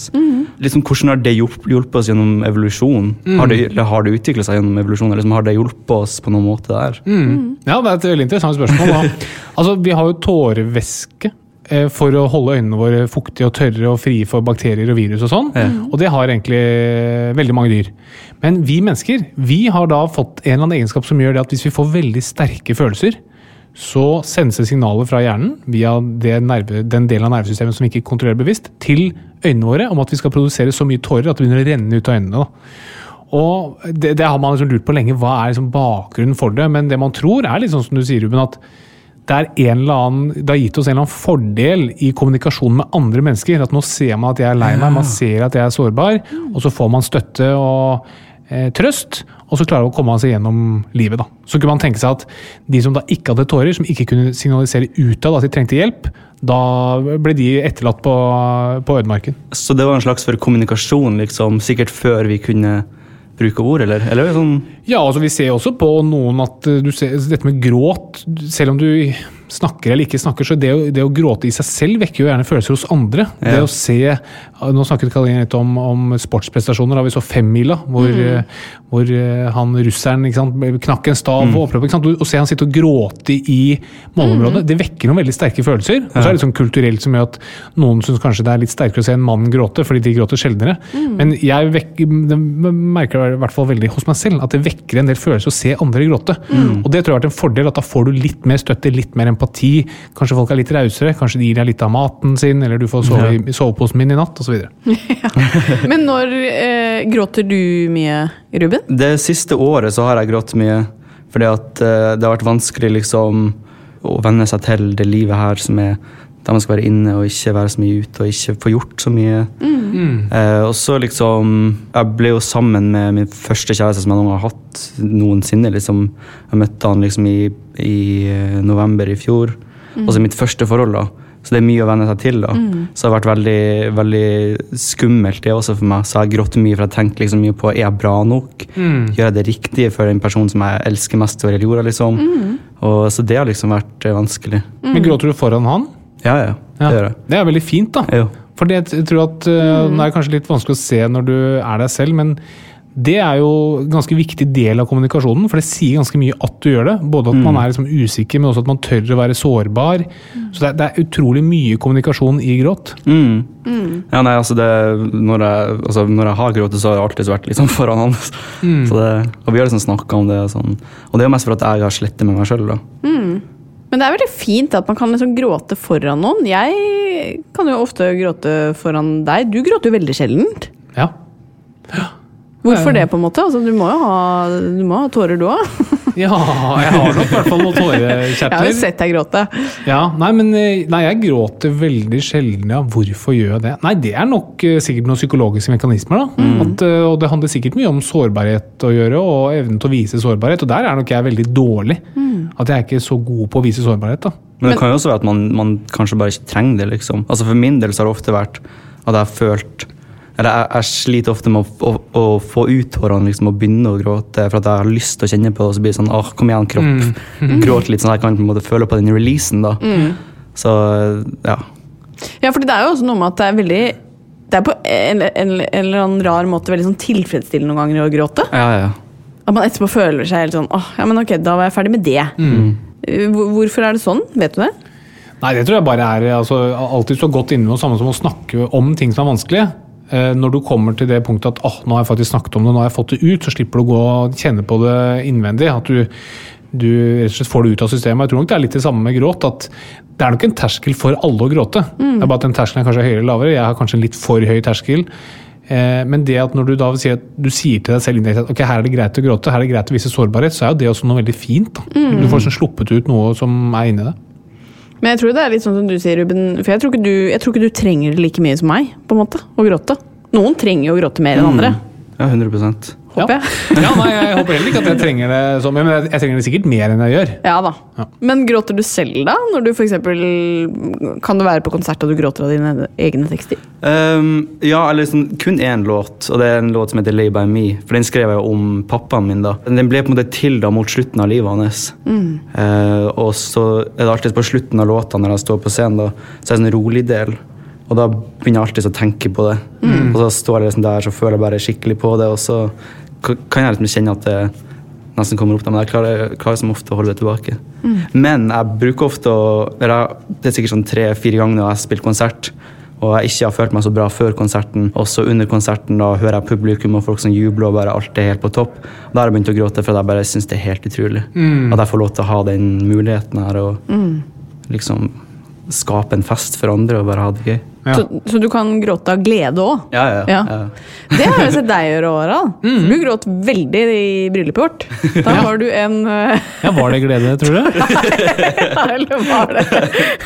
Liksom, hvordan har det hjulpet, oss gjennom evolusjon? Har det, eller har det utviklet seg gjennom evolusjon? Eller liksom, har det hjulpet oss på noen måte der? Ja, det er et veldig interessant spørsmål. Da. [laughs] Altså, vi har jo tårevæske eh, for å holde øynene våre fuktige og tørre og frie for bakterier og virus og sånn. Ja. Og det har egentlig veldig mange dyr. Men vi mennesker vi har da fått en eller annen egenskap som gjør det at hvis vi får veldig sterke følelser, så sendes det signaler fra hjernen via det nerve, den delen av nervesystemet som vi ikke kontrollerer bevisst, til øynene våre om at vi skal produsere så mye tårer at det begynner å renne ut av øynene. Og det, det har man liksom lurt på lenge. Hva er liksom bakgrunnen for det? Men det man tror, er litt sånn som du sier, Ruben, at det, er annen, det har gitt oss en eller annen fordel i kommunikasjonen med andre mennesker. At nå ser man at jeg er lei meg, man ser at jeg er sårbar, og så får man støtte og eh, trøst. Og så klarer man å komme seg gjennom livet. da. Så kunne man tenke seg at de som da ikke hadde tårer, som ikke kunne signalisere utad at de trengte hjelp, da ble de etterlatt på, på ødemarken. Så det var en slags for kommunikasjon, liksom, sikkert før vi kunne bruke ord, eller? eller sånn, Ja, altså Vi ser også på noen at eh, du ser, dette med gråt Selv om du snakker eller ikke snakker, så det å, det å gråte i seg selv vekker jo gjerne følelser hos andre. Det å se Nå snakket Kalin litt om, om sportsprestasjoner. Da vi så femmila, hvor, mm. hvor eh, han russeren sant, knakk en stav og oppløp. sant? Se han sitte og gråte i målområdet, det vekker noen veldig sterke følelser. Og så er det sånn kulturelt som gjør at noen syns kanskje det er litt sterkere å se en mann gråte, fordi de gråter sjeldnere. Men jeg vekker, merker det i hvert fall veldig hos meg selv, at det vekker en del følelser å se andre gråte. Og det tror jeg har vært en fordel, at da får du litt mer støtte, litt mer empati. Kanskje folk er litt rausere, kanskje de gir deg litt av maten sin, eller du får sove i soveposen min i natt, osv. [laughs] Men når eh, gråter du mye, Ruben? Det siste året så har jeg grått mye. Fordi at eh, det har vært vanskelig liksom å venne seg til det livet her som er der man skal være inne og ikke være så mye ute og ikke få gjort så mye. Eh, og så liksom Jeg ble jo sammen med min første kjæreste som jeg noen gang har hatt noensinne. liksom Jeg møtte han liksom i, i eh, november i fjor. Altså mitt første forhold, da. Så det er mye å venne seg til. da. Så det har vært veldig, veldig skummelt, det også for meg. Så jeg har grått mye, for jeg tenker liksom mye på er jeg bra nok. Gjør jeg det riktige for en person som jeg elsker mest over hele jorda? liksom. Og, så det har liksom vært eh, vanskelig. Men gråter du foran han? Ja, ja. Ja. Det gjør jeg. Det er veldig fint, da. Jo. For det, jeg tror at uh, Det er kanskje litt vanskelig å se når du er deg selv, men det er jo en ganske viktig del av kommunikasjonen, for det sier ganske mye at du gjør det. Både at man er liksom usikker, men også at man tør å være sårbar. Så det er, det er utrolig mye kommunikasjon i gråt. Mm. Ja, nei, altså det, når, jeg, altså når jeg har grått, så har jeg alltid vært liksom [laughs] foran han. Så det, og vi har liksom snakka om det. Og, sånn. og det er jo mest for at jeg har slettet med meg sjøl. Men det er veldig fint at man kan liksom gråte foran noen. Jeg kan jo ofte gråte foran deg. Du gråter jo veldig sjeldent. Ja. Hvorfor det, på en måte? Altså, du må jo ha, du må ha tårer, du òg. [laughs] ja, jeg har nok i hvert fall noen Jeg har jo sett deg gråte. Ja, nei, men eh, nei, jeg gråter veldig sjelden. Ja. Hvorfor gjør jeg det? Nei, Det er nok eh, sikkert noen psykologiske mekanismer. da. At, eh, og Det handler sikkert mye om sårbarhet å gjøre, og evnen til å vise sårbarhet. Og der er nok jeg veldig dårlig. At jeg er ikke så god på å vise sårbarhet. da. Men det kan jo også være at man, man kanskje bare ikke trenger det. liksom. Altså For min del så har det ofte vært at jeg har følt Eller jeg, jeg sliter ofte med å, å, å få ut tårene liksom, og begynne å gråte. For at jeg har lyst til å kjenne på det, og så blir det sånn åh, kom igjen, kropp. [laughs] Gråt litt sånn at jeg kan på en måte føle på den releasen. da. Så ja. Ja, fordi det er jo også noe med at det er veldig Det er på en, en, en eller annen rar måte veldig sånn tilfredsstillende noen ganger å gråte. Ja, ja. At man etterpå føler seg helt sånn åh, ja, men ok, da var jeg ferdig med det. Mm. Hvorfor er det sånn? Vet du det? Nei, det tror jeg bare er altså, alltid så godt inne med noe samme som å snakke om ting som er vanskelige. Eh, Når du kommer til det punktet at oh, nå har jeg faktisk snakket om det, nå har jeg fått det ut, så slipper du å gå og kjenne på det innvendig. At du, du rett og slett får det ut av systemet. Jeg tror nok det er litt det samme med gråt. at Det er nok en terskel for alle å gråte. Det er bare at den terskelen er kanskje høyere eller lavere. Jeg har kanskje en litt for høy terskel. Eh, Men det at når du da sier, at du sier til deg selv indirekte at ok, her er det greit å gråte, her er det greit å vise sårbarhet, så er jo det også noe veldig fint. da. Du får sånn sluppet ut noe som er inni deg. Men jeg tror det er litt sånn som du sier, Ruben. For jeg tror, ikke du, jeg tror ikke du trenger det like mye som meg, på en måte, å gråte. Noen trenger jo å gråte mer enn andre. ja 100 håper jeg. [laughs] Ja, nei, jeg håper heller ikke at jeg trenger det sånn, men jeg, jeg trenger det sikkert mer enn jeg gjør. Ja da. Ja. Men gråter du selv, da? Når du for eksempel, Kan du være på konsert og du gråter av dine egne tekster? Um, ja, eller liksom, kun én låt, og det er en låt som heter Lay by Me. For den skrev jeg om pappaen min. da. Den ble på en måte til da mot slutten av livet hans. Eh, og så er det alltid på slutten av låta når jeg står på scenen, da, så er det en rolig del. Og da begynner jeg alltid å tenke på det. Og så står jeg liksom der så føler jeg bare skikkelig på det, og så kan jeg liksom kjenne at det nesten kommer opp, men jeg klarer, klarer som ofte å holde det tilbake. Men jeg bruker ofte å eller Det er sikkert sånn tre-fire ganger når jeg har spilt konsert og jeg ikke har følt meg så bra før konserten, og så under konserten da hører jeg publikum og folk som jubler, og bare alt er helt på topp. Da har jeg begynt å gråte, for jeg bare syns det er helt utrolig. At jeg får lov til å ha den muligheten her, og liksom skape en fest for andre og bare ha det gøy. Ja. Så, så du kan gråte av glede òg? Ja, ja. Ja. ja. Det har jeg sett deg gjøre, Harald. [laughs] Mm. Du gråt veldig i bryllupet vårt. Da var du en uh... Ja, Var det glede, tror du? [laughs] Nei, Eller var det,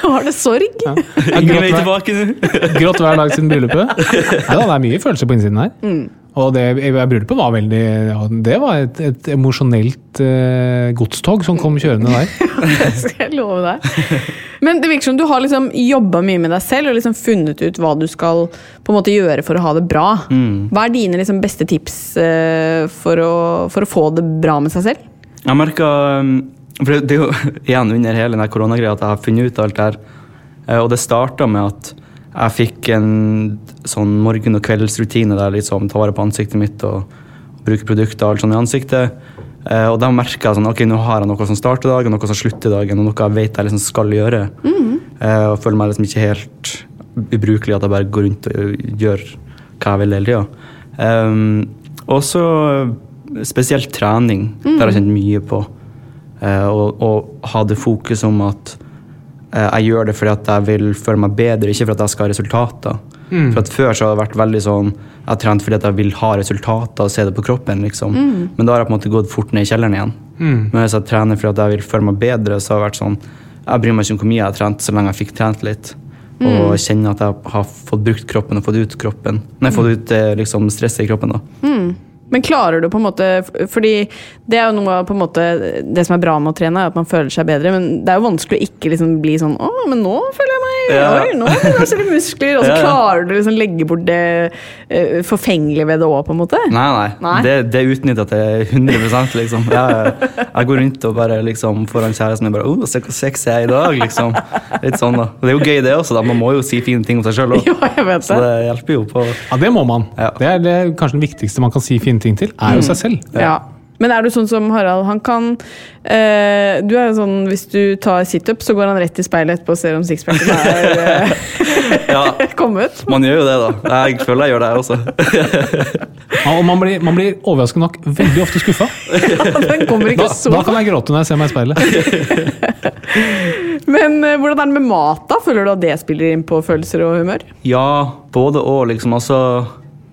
var det sorg? Jeg Ingen gråt vei hver, tilbake nå. gråt hver dag siden bryllupet. Ja, da, det er mye følelser på innsiden her. Mm. Og det bryllupet var veldig ja, Det var et, et emosjonelt eh, godstog som kom kjørende der. [laughs] Det skal jeg love deg. Men det virker som du har liksom jobba mye med deg selv og liksom funnet ut hva du skal på en måte gjøre for å ha det bra. Hva er dine liksom beste tips eh, for, å, for å få det bra med seg selv? Jeg merker For det er jo [laughs] igjen under hele denne koronagreia at jeg har funnet ut alt det her. Eh, Og det starta med at jeg fikk en sånn morgen- og kveldsrutine der jeg liksom tar vare på ansiktet mitt og bruker produkter og alt sånt i ansiktet. Eh, Og da merka jeg sånn, ok, nå har jeg noe som starter dagen, noe som slutter dagen, og noe jeg vet jeg liksom skal gjøre. Eh, Og føler meg liksom ikke helt ubrukelig at jeg bare går rundt og gjør hva jeg vil hele tida. Um, og så spesielt trening. Det har jeg kjent mye på. Uh, og, og ha det fokus om at jeg gjør det fordi at jeg vil føle meg bedre, ikke for at jeg skal ha resultater. For at Før så har det vært veldig sånn jeg har trent fordi at jeg vil ha resultater og se det på kroppen. liksom. Men da har jeg på en måte gått fort ned i kjelleren igjen. Men hvis jeg trener fordi at jeg vil føle meg bedre, så har det vært sånn jeg bryr meg ikke om hvor mye jeg har trent, så lenge jeg fikk trent litt. Og kjenne at jeg har fått brukt kroppen og fått ut kroppen. Nei, fått ut eh, liksom stresset i kroppen. da. Men klarer du på en måte Fordi det er jo noe på en måte Det som er bra med å trene, er at man føler seg bedre. Men det er jo vanskelig å ikke liksom bli sånn Å, men nå føler jeg meg Ja. Oi, nå har du kanskje litt muskler. Og så [laughs] Ja, ja. klarer du liksom legge bort det uh, forfengelige ved det òg, på en måte. Nei, nei. Nei? Det, det er jeg til 100 liksom. Jeg, jeg går rundt og bare liksom foran kjæresten min bare oh, se hvor sexy jeg er i dag, liksom. Litt sånn da. Det er jo gøy, det også. da. Man må jo si fine ting om seg sjøl òg. [laughs] Ja, jeg vet Så det. det hjelper jo på. Ja, det må man. Ja. Det er det, kanskje den viktigste man kan si fine ting til, er jo seg selv. Ja. Men er du sånn som Harald? Han kan eh, Du er jo sånn Hvis du tar situp, så går han rett i speilet etterpå og ser om sixpacken er [laughs] Ja, [laughs] kommet. man gjør jo det, da. Jeg føler jeg gjør det, jeg også. Ja, og man blir, man blir overraskende nok veldig ofte skuffa. [laughs] Den kommer Da, ikke så da kan jeg gråte når jeg ser meg i speilet. Men eh, hvordan er det med mat, da? Føler du at det spiller inn på følelser og humør? Ja, både og, liksom. Altså,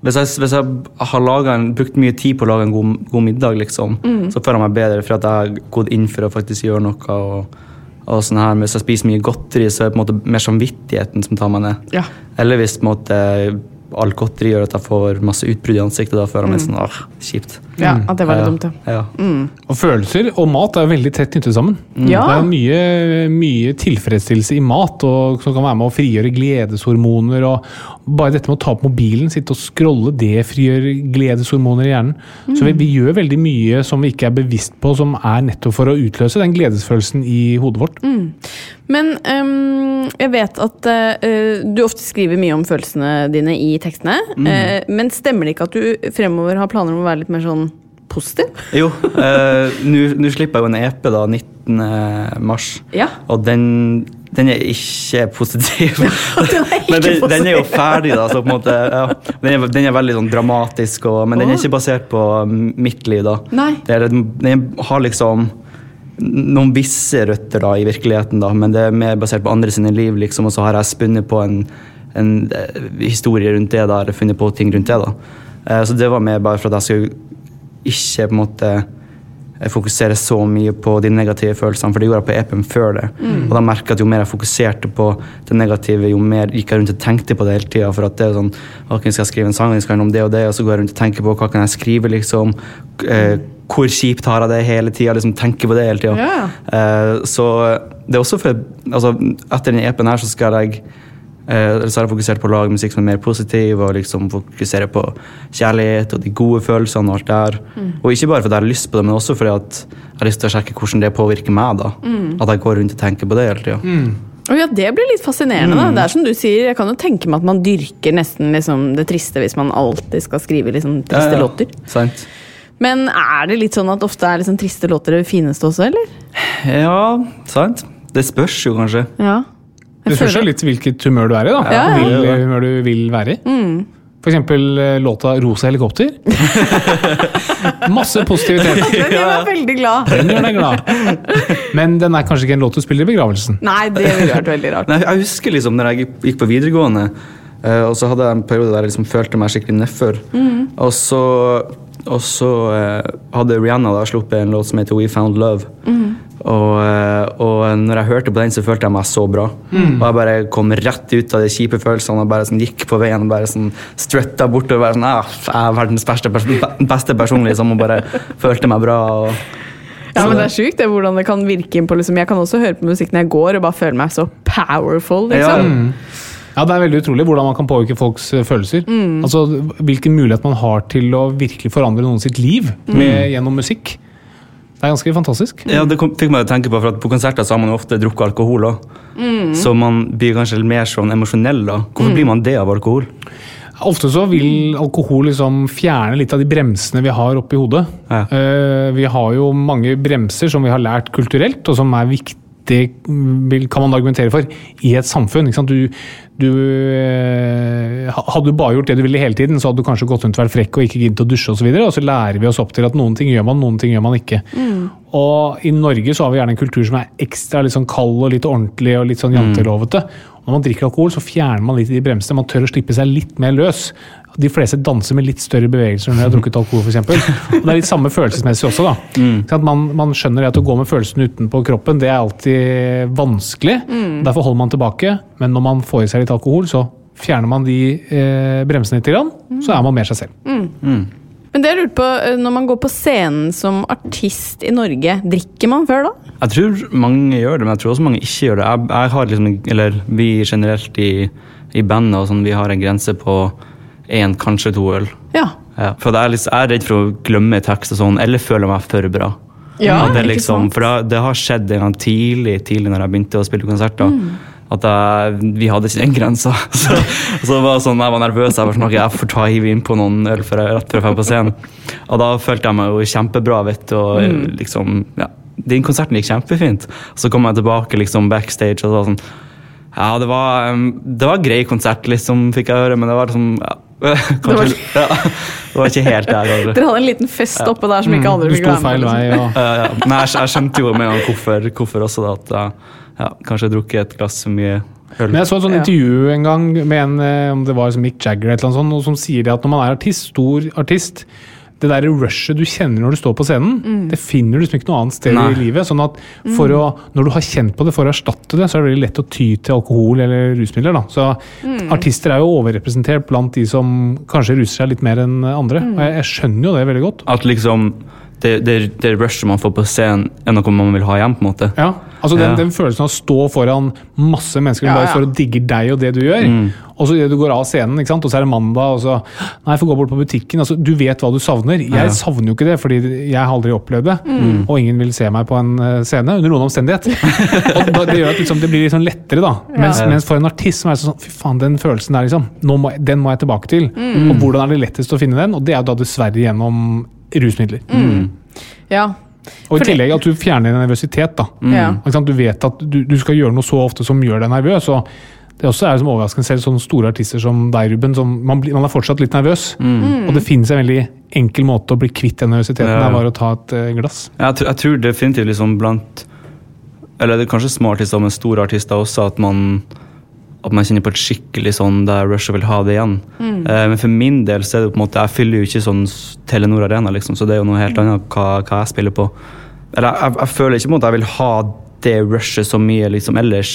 hvis jeg, hvis jeg har en, brukt mye tid på å lage en god, god middag, liksom, så føler jeg meg bedre for at jeg har gått inn for å faktisk gjøre noe. Og, og sånn her. Men hvis jeg spiser mye godteri, så er det på en måte mer samvittigheten som tar meg ned. Ja. Eller hvis på en måte alt godteri gjør at jeg får masse utbrudd i ansiktet, da føler jeg meg sånn ah, kjipt. Ja, At det var litt ja, dumt, ja. ja. Og følelser og mat er veldig tett knyttet sammen. Ja. Det er mye, mye tilfredsstillelse i mat og som kan være med å frigjøre gledeshormoner. og Bare dette med å ta opp mobilen, sitte og scrolle, det frigjør gledeshormoner i hjernen. Så vi, vi gjør veldig mye som vi ikke er bevisst på, som er nettopp for å utløse den gledesfølelsen i hodet vårt. Men um, jeg vet at uh, du ofte skriver mye om følelsene dine i tekstene. Eh, men stemmer det ikke at du fremover har planer om å være litt mer sånn positiv? Jo, uh, nå slipper jeg jo en EP da, 19. mars. Ja. Og den, den er ikke positiv. [laughs] Den er ikke men den, positiv. den er jo ferdig, da. Så på en måte, ja, den, er, den er veldig sånn dramatisk, og, men den er ikke basert på mitt liv. da. Nei. Den, er, den har liksom noen visse røtter da, i virkeligheten, da, men det er mer basert på andre sine liv. liksom, Og så har jeg spunnet på en, en eh, historie rundt det, da, eller funnet på ting rundt det. da. Eh, så det var mer bare for at jeg skulle ikke på en måte eh, fokusere så mye på de negative følelsene, for det gjorde jeg på EP-en før det. Og da merket jeg at jo mer jeg fokuserte på det negative, jo mer gikk jeg rundt og tenkte på det hele tida. For at det er sånn Ok, skal jeg skrive en sang, den skal handle om det og det, og så går jeg rundt og tenker på hva kan jeg skrive, liksom. Eh, hvor kjipt har jeg det hele tida? Liksom, tenker på det hele tida. Yeah. Uh, så det er også for altså, Etter den EP-en her så skal jeg uh, så har jeg fokusert på å lage musikk som er mer positiv, og liksom fokusere på kjærlighet og de gode følelsene og alt det der. Og ikke bare fordi jeg har lyst på det, men også fordi at jeg har lyst til å sjekke hvordan det påvirker meg. da. At jeg går rundt og tenker på det hele tida. Og ja, Det blir litt fascinerende. da. Det er som du sier, Jeg kan jo tenke meg at man dyrker nesten liksom, det triste hvis man alltid skal skrive liksom, triste låter. Sant? Men er det litt sånn at ofte er liksom, triste låter det fineste også, eller? Ja, sant? Det spørs jo kanskje. Ja. Det spørs jo litt hvilket humør du er i. da. Ja, ja. Vil, humør du vil være i. For eksempel eh, låta 'Rosa helikopter'. [laughs] Masse positivitet. Den gjør meg veldig glad. Den gjør deg glad. Men den er kanskje ikke en låt du spiller i begravelsen. Nei, det ville vært veldig rart. Nei, jeg husker liksom når jeg gikk på videregående, eh, og så hadde jeg en periode der jeg liksom følte meg skikkelig nedfor. Og så, og så eh, hadde Rihanna da sluppet en låt som heter We Found Love. Og, eh, og når jeg hørte på den, så følte jeg meg så bra. Og jeg bare kom rett ut av de kjipe følelsene og bare sånn gikk på veien og bare sånn strutta bortover. Bare sånn, ah, jeg er verdens beste, pers- beste person, liksom, og bare [laughs] følte meg bra. Og, Ja, men Det er sjukt det, hvordan det kan virke inn på liksom. Jeg kan også høre på musikk når jeg går og bare føle meg så powerful. liksom. Ja, Det er veldig utrolig hvordan man kan påvirke folks følelser. følelser. Altså, Hvilken mulighet man har til å virkelig forandre noen sitt liv med, gjennom musikk. Det er ganske fantastisk. Ja, det kom, fikk meg til å tenke på, for at på konserter så har man jo ofte drukket alkohol òg. Så man blir kanskje mer sånn emosjonell da. Hvorfor blir man det av alkohol? Ofte så vil alkohol liksom fjerne litt av de bremsene vi har oppi hodet. Ja. Uh, vi har jo mange bremser som vi har lært kulturelt, og som er viktig vil- kan man argumentere for i et samfunn. Ikke sant? Du, du, eh, hadde du bare gjort det du ville hele tiden, så hadde du kanskje gått rundt og vært frekk og ikke giddet å dusje osv. Og, så videre, og så lærer vi oss opp til at noen ting gjør man, noen ting gjør man ikke. Og i Norge så har vi gjerne en kultur som er ekstra litt sånn kald og litt ordentlig og litt sånn jantelovete. Mm. når man drikker alkohol, så fjerner man litt de bremsene. Man tør å slippe seg litt mer løs. De fleste danser med litt større bevegelser når de har drukket alkohol, f.eks. Og det er litt samme følelsesmessig også, da. Sant? Man, man skjønner det at å gå med følelsen utenpå kroppen, det er alltid vanskelig. Derfor holder man tilbake. Men når man får i seg litt alkohol, så fjerner man de eh, bremsene litt, grann, så er man mer seg selv. Men det jeg lurte på, eh, når man går på scenen som artist i Norge, drikker man før da? Jeg tror mange gjør det, men jeg tror også mange ikke gjør det. Jeg, jeg har liksom, eller Vi generelt i, i bandet og sånn, vi har en grense på én, kanskje to øl. Ja. Ja, for jeg er, litt, jeg er redd for å glemme tekst og sånn, eller føler meg for bra. Ja, det, liksom, for det, det har skjedd en gang tidlig, tidlig når jeg begynte å spille konserter. Mm. At jeg, vi hadde ikke den grensa. [laughs] Så, så det var sånn, jeg var nervøs. Jeg var sånn, jeg får ta hive innpå noen øl før jeg, rett før jeg på scenen. Og da følte jeg meg jo kjempebra. vet du, og Mm. liksom, ja, Den konserten gikk kjempefint. Så kom jeg tilbake liksom backstage og så var sånn Ja, det var, det var grei konsert, liksom, fikk jeg høre, men det var liksom ja, var... [laughs] ja, det var ikke helt der. Aldri. Dere hadde en liten fest oppe der som ikke andre Du fikk være med feil vei. liksom. [laughs] Ja, ja. Men jeg, jeg skjønte jo med en gang hvorfor, hvorfor også, da, at jeg ja, kanskje drukket et glass for mye øl. Men jeg så et sånt intervju en gang med en eh, om det var Mick Jagger eller noe sånt, som sier det at når man er artist, stor artist det der rushet du kjenner når du står på scenen, det finner du liksom ikke noe annet sted Nei. i livet. sånn at for å, Når du har kjent på det for å erstatte det, så er det veldig lett å ty til alkohol eller rusmidler. da. Så Artister er jo overrepresentert blant de som kanskje ruser seg litt mer enn andre. og jeg, jeg skjønner jo det veldig godt. At liksom det, det, det rushet man får på scenen, er noe man vil ha hjem. på en måte. Ja, altså den, Ja. den følelsen av å stå foran masse mennesker som Ja, bare står og digger deg og det du gjør. Og så idet du går av scenen, ikke sant? og så er det mandag, og så Nei, jeg får gå bort på butikken. altså Du vet hva du savner. Jeg Ja. savner jo ikke det, fordi jeg har aldri opplevd det. Og ingen vil se meg på en eh, scene, under noen omstendighet. [laughs] og da- Det gjør at liksom, det blir litt sånn lettere, da. Mens, Ja. mens for en artist som er sånn Fy faen, den følelsen der, liksom. Nå må, jeg- den må jeg tilbake til. Og hvordan er det lettest å finne den? Og det er jo da dessverre gjennom rusmidler. Ja. Og i Fordi- tillegg at du fjerner nervøsitet, da. Ja. Du vet at du, du skal gjøre noe så ofte som gjør deg nervøs. og det også er som overraskende selv sånne store artister som deg, Ruben. Som man, blir, man er fortsatt litt nervøs. Og det finnes en veldig enkel måte å bli kvitt den nervøsiteten. Ja. Det er bare å ta et eh, glass. Jeg, tror- jeg tror definitivt liksom blant Eller det er kanskje små artister, men store artister også, at man at man kjenner på et skikkelig sånn der Russia vil ha det igjen. Eh, men for min del så er det på en måte Jeg fyller jo ikke sånn Telenor Arena, liksom, så det er jo noe helt annet hva, hva jeg spiller på. Eller jeg, jeg, jeg føler ikke på en måte jeg vil ha det rushet så mye liksom ellers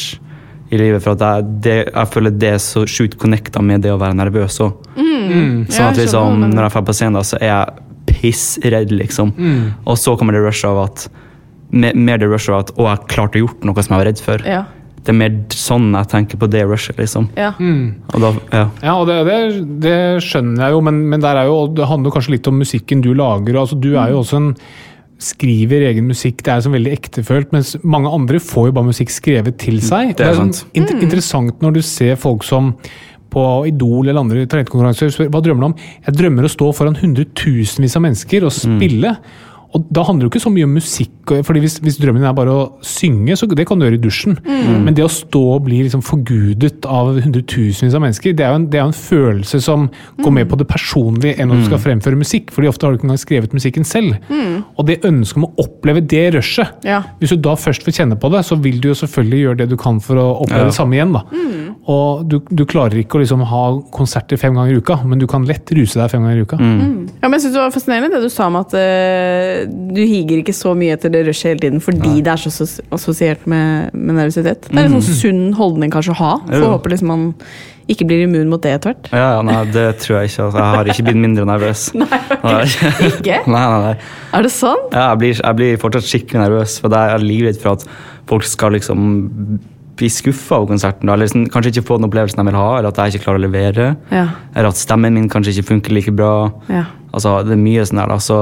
i livet, for at jeg, det, jeg føler det er så sjukt connecta med det å være nervøs òg. Mm. Sånn at liksom, når jeg drar på scenen, da, så er jeg pissredd, liksom. Mm. Og så kommer det rushet av at Mer det rushet av at å, jeg klarte å gjort noe som jeg var redd for. Ja. Det er mer sånn jeg tenker på det rushet, liksom. Ja. Og da, ja. Ja, og det, det, det skjønner jeg jo, men, men der er jo, det handler kanskje litt om musikken du lager. og Altså, du er jo også en skriver egen musikk, det er så veldig ektefølt, mens mange andre får jo bare musikk skrevet til seg. Det er sånn sant. inter interessant når du ser folk som på Idol eller andre talentkonkurranser spør hva drømmer du om? Jeg drømmer å stå foran hundretusenvis av mennesker og spille. Og da handler det jo ikke så mye om musikk, fordi hvis, hvis drømmen er bare å synge, så det kan du gjøre i dusjen. Men det å stå og bli liksom forgudet av hundretusenvis av mennesker, det er, jo en, det er en følelse som går mer på det personlige enn når du skal fremføre musikk. fordi ofte har du ikke engang skrevet musikken selv. Og det ønsket om å oppleve det rushet Ja. Hvis du da først får kjenne på det, så vil du jo selvfølgelig gjøre det du kan for å oppleve Ja. det samme igjen. da. Og du, du klarer ikke å liksom ha konserter fem ganger i uka, men du kan lett ruse deg fem ganger i uka. Ja, men jeg synes Det var fascinerende det du sa om at uh, du higer ikke så mye etter det rushet hele tiden fordi det er så assos- assosiert med, med nervøsitet. Det er en sånn sunn holdning kanskje å ha. For jeg å håpe liksom man ikke blir immun mot det etter hvert. Ja, ja, nei, det tror jeg ikke. Altså. Jeg har ikke blitt mindre nervøs. [laughs] Nei, Ikke? [laughs] [laughs] nei, nei, nei. Er det sant? Ja, jeg, blir, jeg blir fortsatt skikkelig nervøs, for jeg er livredd for at folk skal liksom bli skuffa av konserten. Eller liksom, kanskje ikke få den opplevelsen de vil ha, eller at jeg ikke klarer å levere. Ja. Eller at stemmen min kanskje ikke funker like bra. Ja. Altså, Det er mye sånn der, da. Så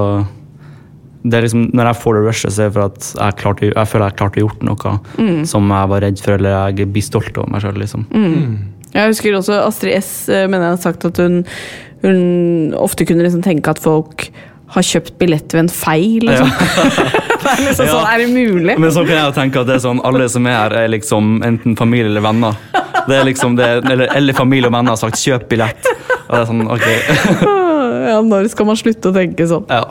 det er liksom, når jeg får det rushet, så er det for at jeg, klarte, jeg føler jeg klarte å gjort noe som jeg var redd for, eller jeg blir stolt over meg sjøl. Liksom. Jeg husker også Astrid S eh, mener jeg har sagt at hun, hun ofte kunne liksom tenke at folk har kjøpt billett ved en feil. Liksom. [laughs] det er liksom Ja. sånn, er det mulig? Men så kan jeg jo tenke at det er sånn, alle som er her, er liksom enten familie eller venner. Det er liksom det, eller, eller familie og venner har sagt 'kjøp billett'. Og det er sånn, ok. [laughs] Ja, når skal man slutte å tenke sånn? Ja.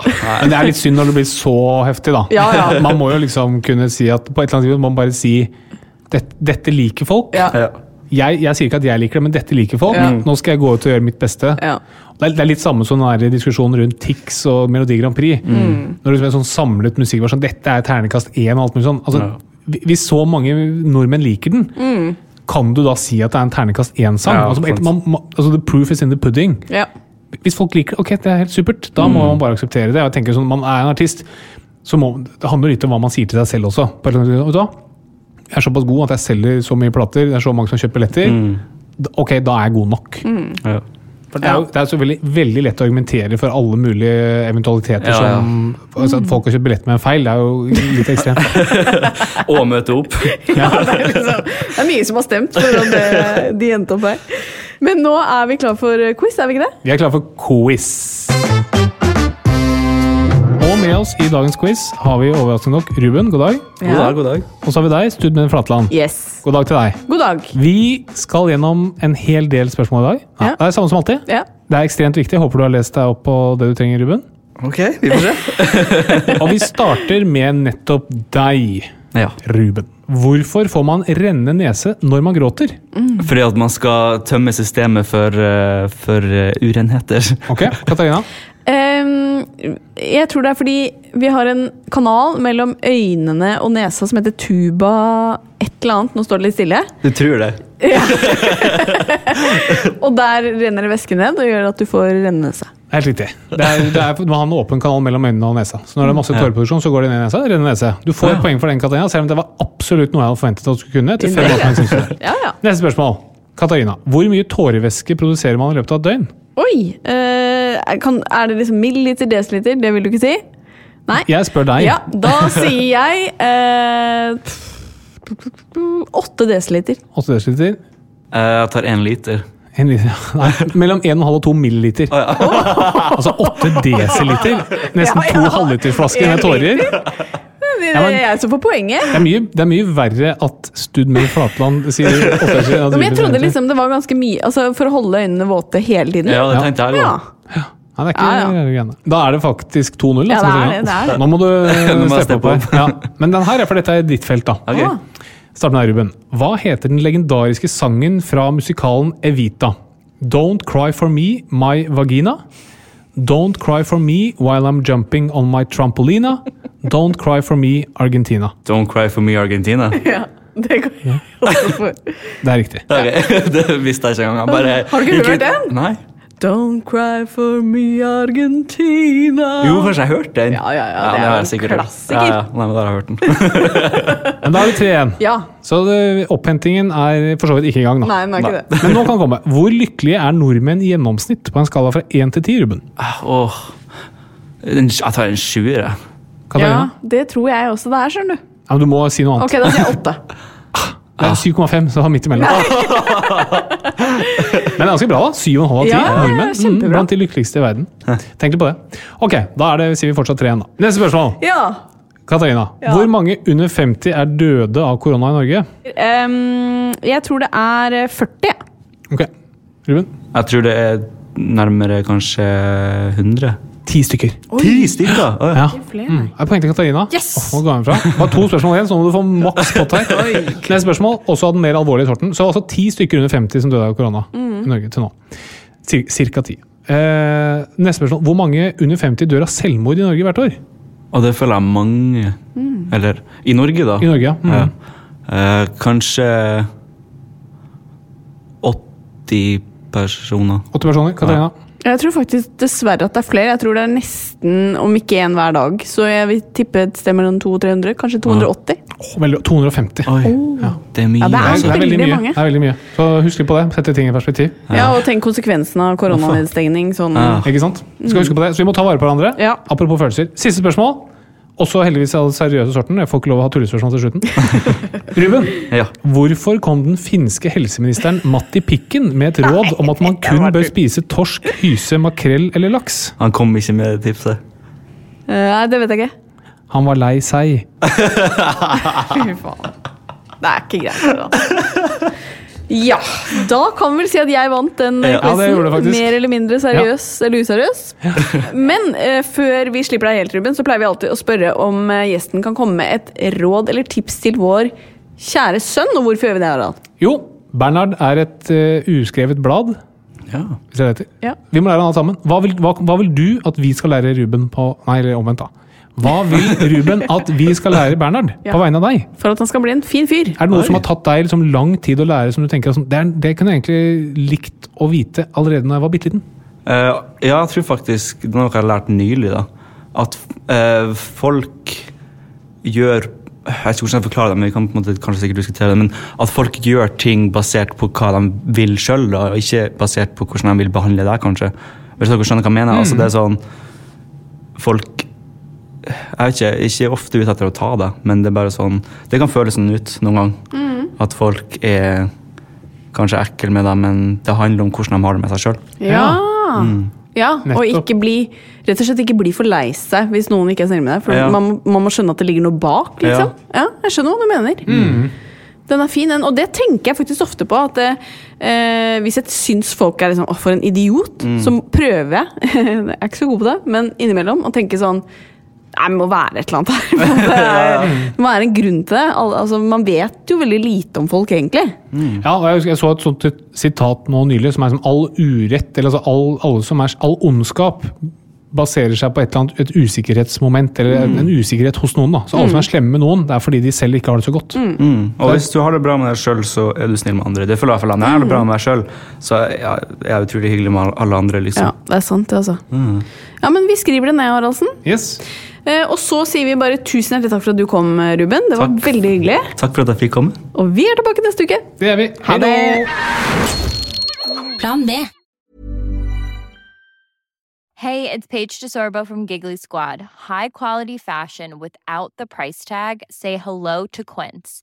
Men det er litt synd når det blir så heftig, da. Ja, ja. Man må jo liksom kunne si at på et eller annet tidspunkt må man bare si dette, dette liker folk. Jeg, jeg sier ikke at jeg liker det, men dette liker folk. Ja. Nå skal jeg gå ut og gjøre mitt beste. Ja. Det er, det er litt samme som den diskusjonen rundt Tix og Melodi Grand Prix. Mm. Når det er sånn samlet musikk var sånn, dette er ternekast én og alt mulig sånn. Altså, Ja. Hvis så mange nordmenn liker den, kan du da si at det er en ternekast én-sang? Ja, altså, man- man- altså, the proof is in the pudding. Ja. Hvis folk liker det, ok, det er helt supert. Da må man bare akseptere det. Jeg tenker sånn, Man er en artist, så må, det handler litt om hva man sier til seg selv også. Du hva? Jeg er såpass god at jeg selger så mye plater, det er så mange som kjøper billetter. Mm. Ok, da er jeg god nok. Ja. For det er jo det er så veldig, veldig lett å argumentere for alle mulige eventualiteter. Ja, ja. som altså At folk har kjøpt billett med en feil, det er jo litt ekstremt. [laughs] Og møte opp. [laughs] Ja, det, er liksom, det er mye som har stemt for at de endte opp her. Men nå er vi klar for quiz, er vi ikke det? Vi er klar for quiz. Og med oss i dagens quiz har vi overraskende nok Ruben. God dag. God dag, god dag. Og så har vi deg, Studmen Flatland. Yes. God dag til deg. God dag. Vi skal gjennom en hel del spørsmål i dag. Ja, Ja. Det er samme som alltid. Ja. Det er ekstremt viktig. Håper du har lest deg opp på det du trenger, Ruben. Ok, vi får se. [laughs] Og vi starter med nettopp deg, Ja. Ruben. Hvorfor får man rennende nese når man gråter? Fordi at man skal tømme systemet for, eh, for eh, urenheter. Ok, Katarina? [laughs] um, jeg tror det er fordi vi har en kanal mellom øynene og nesa som heter tuba et eller annet. Nå står det litt stille. Du tror det? [laughs] Og der renner det væske ned og gjør at du får rennelse. Helt riktig. Det er, det er, du må ha en åpen kanal mellom øynene og nesa. Så når det er masse tåreproduksjon, så går det ned i nesa. Renner nese. Du får et poeng for den, Katarina, selv om det var absolutt noe jeg hadde forventet at du skulle kunne. etter fem år. Ja, ja. Neste spørsmål. Katarina, hvor mye tårevæske produserer man i løpet av et døgn? Oi! Øh, kan, er det liksom milliliter, desiliter? Det vil du ikke si? Nei? Jeg spør deg. Ja, da sier jeg øh, 8 desiliter. 8 desiliter. Eh, Jeg tar én liter. En liter, [laughs] nei, mellom 1,5 og 2 milliliter. Altså 8 desiliter. Nesten [laughs] Ja, to halvliterflasker med tårer. Det Ja, er jeg som får poenget. Det er mye, det er mye verre at Stud med Flatland sier [laughs] 8 desiliter. Men jeg trodde liksom det var ganske mye altså For å holde øynene våte hele tiden. Ja, det tenkte jeg Ja. Ja, det er ikke Ja, ja. Da er det faktisk 2-0. da, Ja, som det er sier. det, det er det. Nå må du steppe opp. Ja. Men den her er for dette er ditt felt, da. Ok. Start med deg, Ruben. Hva heter den legendariske sangen fra musikalen Evita? Don't cry for me, my vagina. Don't cry for me while I'm jumping on my trampolina. Don't cry for me, Argentina. Don't cry for me, Argentina. [laughs] Ja, det går jeg også for. Det er riktig. Okay. [laughs] Det visste jeg ikke engang. Bare, Har du ikke hørt den? Nei. Don't cry for me, Argentina. Jo, kanskje jeg hørte den. Ja, ja, ja, det ja, har er en klassiker. Ja, ja. Nei, men da har jeg hørt den. [laughs] [laughs] Men da er vi tre igjen. Ja. Så det, opphentingen er for så vidt ikke i gang. da. Nei, den er ikke Nei. det. Men nå kan komme. Hvor lykkelige er nordmenn i gjennomsnitt på en skala fra 1 til 10, Ruben? Åh. Jeg tar en sjuer, jeg. Ja, det tror jeg også det er, skjønner du. Ja, men du må si noe annet. Ok, da sier jeg åtte. [laughs] Det er 7,5, så det var midt imellom. [laughs] Men det er ganske bra, da. 7,5 av 10 Ja, ja, nordmenn. Mm, blant de lykkeligste i verden. Tenk litt på det. Ok, da er det, sier vi fortsatt tre igjen, da. Neste spørsmål. Ja. Katarina. Ja. Hvor mange under 50 er døde av korona i Norge? Um, jeg tror det er eh, 40. Ok, Ruben? Jeg tror det er nærmere kanskje 100. Ti stykker. Ti stykker? Oh, Ja. Flere, Mm. Er poeng til Katarina. Yes! Oh, nå går var to spørsmål igjen, så må du få maks pott her. Neste spørsmål, også av den mer alvorlige sorten. Så altså ti stykker under 50 som døde av korona i Norge til nå. Cir- Cirka ti. Eh, neste spørsmål. Hvor mange under 50 dør av selvmord i Norge hvert år? Og det føler jeg mange Eller i Norge, da. I Norge, ja. Mm. Ja. Eh, kanskje 80 personer. Åtte personer. Katarina? Jeg tror faktisk dessverre at det er flere. Jeg tror det er nesten, om ikke én hver dag. Så jeg vil tippe et sted mellom 200 og 300. Kanskje 280. Oh, veldig, 250. Oi, det er mye. Ja, det er Det er, veldig mye. mange. Det er veldig mye. Så husk litt på det. Sette ting i perspektiv. Ja, og tenk konsekvensen av koronanedstengning. Sånn. Ja. Ikke sant? Skal huske på det. Så vi må ta vare på hverandre. Ja. Apropos følelser. Siste spørsmål. Også heldigvis av den seriøse sorten. Jeg får ikke lov å ha tullespørsmål til slutten. [laughs] Ruben, Ja. hvorfor kom den finske helseministeren Matti Pikken med et råd om at man [laughs] kun bør spise torsk, hyse, makrell eller laks? Han kom ikke med det tipset. Eh, Nei, det vet jeg ikke. Han var lei seg. [laughs] Fy faen. Det er ikke greit. Da. Ja, da kan vi vel si at jeg vant den Ja, quizen. Mer eller mindre seriøs eller useriøs. Men uh, før vi slipper deg helt, Ruben, så pleier vi alltid å spørre om uh, gjesten kan komme med et råd eller tips til vår kjære sønn. Og hvorfor gjør vi det, Harald? Jo, Bernhard er et uh, uskrevet blad. Ja. Hvis det heter. Ja. Vi må lære han alt sammen. Hva vil, hva, hva vil du at vi skal lære Ruben på Nei, eller omvendt, da. Hva vil Ruben at vi skal lære Bernhard Ja. på vegne av deg? For at han skal bli en fin fyr. Er det noe som har tatt deg liksom lang tid å lære, som du tenker sånn, det, er, det kunne jeg egentlig likt å vite allerede når jeg var bitte liten? Uh, ja, jeg tror faktisk Det er noe jeg har lært nylig. da At uh, folk gjør Jeg vet ikke hvordan jeg forklarer det, men vi kan på en måte kanskje sikkert diskutere det. Men at folk gjør ting basert på hva de vil sjøl, og ikke basert på hvordan de vil behandle deg, kanskje. Hvis dere skjønner hva jeg mener? Altså, det er sånn Folk Jeg vet ikke, ikke ofte ute etter å ta det, men det er bare sånn Det kan føles sånn ut noen gang. At folk er kanskje ekle med deg, men det handler om hvordan de har det med seg sjøl. Ja. Ja, og ikke bli, rett og slett ikke bli for lei seg hvis noen ikke er snill med deg. For Ja. man, må- man må skjønne at det ligger noe bak. liksom. Ja, Jeg skjønner hva du mener. Den er fin, den. Og det tenker jeg faktisk ofte på. at eh, Hvis jeg syns folk er liksom, «Å, for en idiot, så prøver jeg [laughs] Jeg er ikke så god på det, men innimellom å tenke sånn Nei, det må være et eller annet her. [laughs] Det, er, det må være en grunn til det. Al- Altså, man vet jo veldig lite om folk, egentlig. Ja, og jeg, jeg så et sånt et sitat nå nylig som er som all urett, eller altså all, alle som er, all ondskap baserer seg på et eller annet et usikkerhetsmoment, eller en, en usikkerhet hos noen. da. Så alle som er slemme med noen, det er fordi de selv ikke har det så godt. Mm. Og hvis du har det bra med deg sjøl, så er du snill med andre. Det føler jeg fall. Når jeg har det bra med meg sjøl, så jeg, jeg er utrolig hyggelig med alle andre. Ja, liksom. det er sant, det, altså. Ja, men vi skriver det ned, Haraldsen. Yes. Eh, og så sier vi bare tusen hjertelig takk for at du kom, Ruben. Det var Takk. veldig hyggelig. Takk for at jeg fikk komme. Og vi er tilbake neste uke. Det er vi. Ha det! Plan B. Hey, it's Paige DeSorbo from Giggly Squad. High quality fashion without the price tag. Say hello to Quince.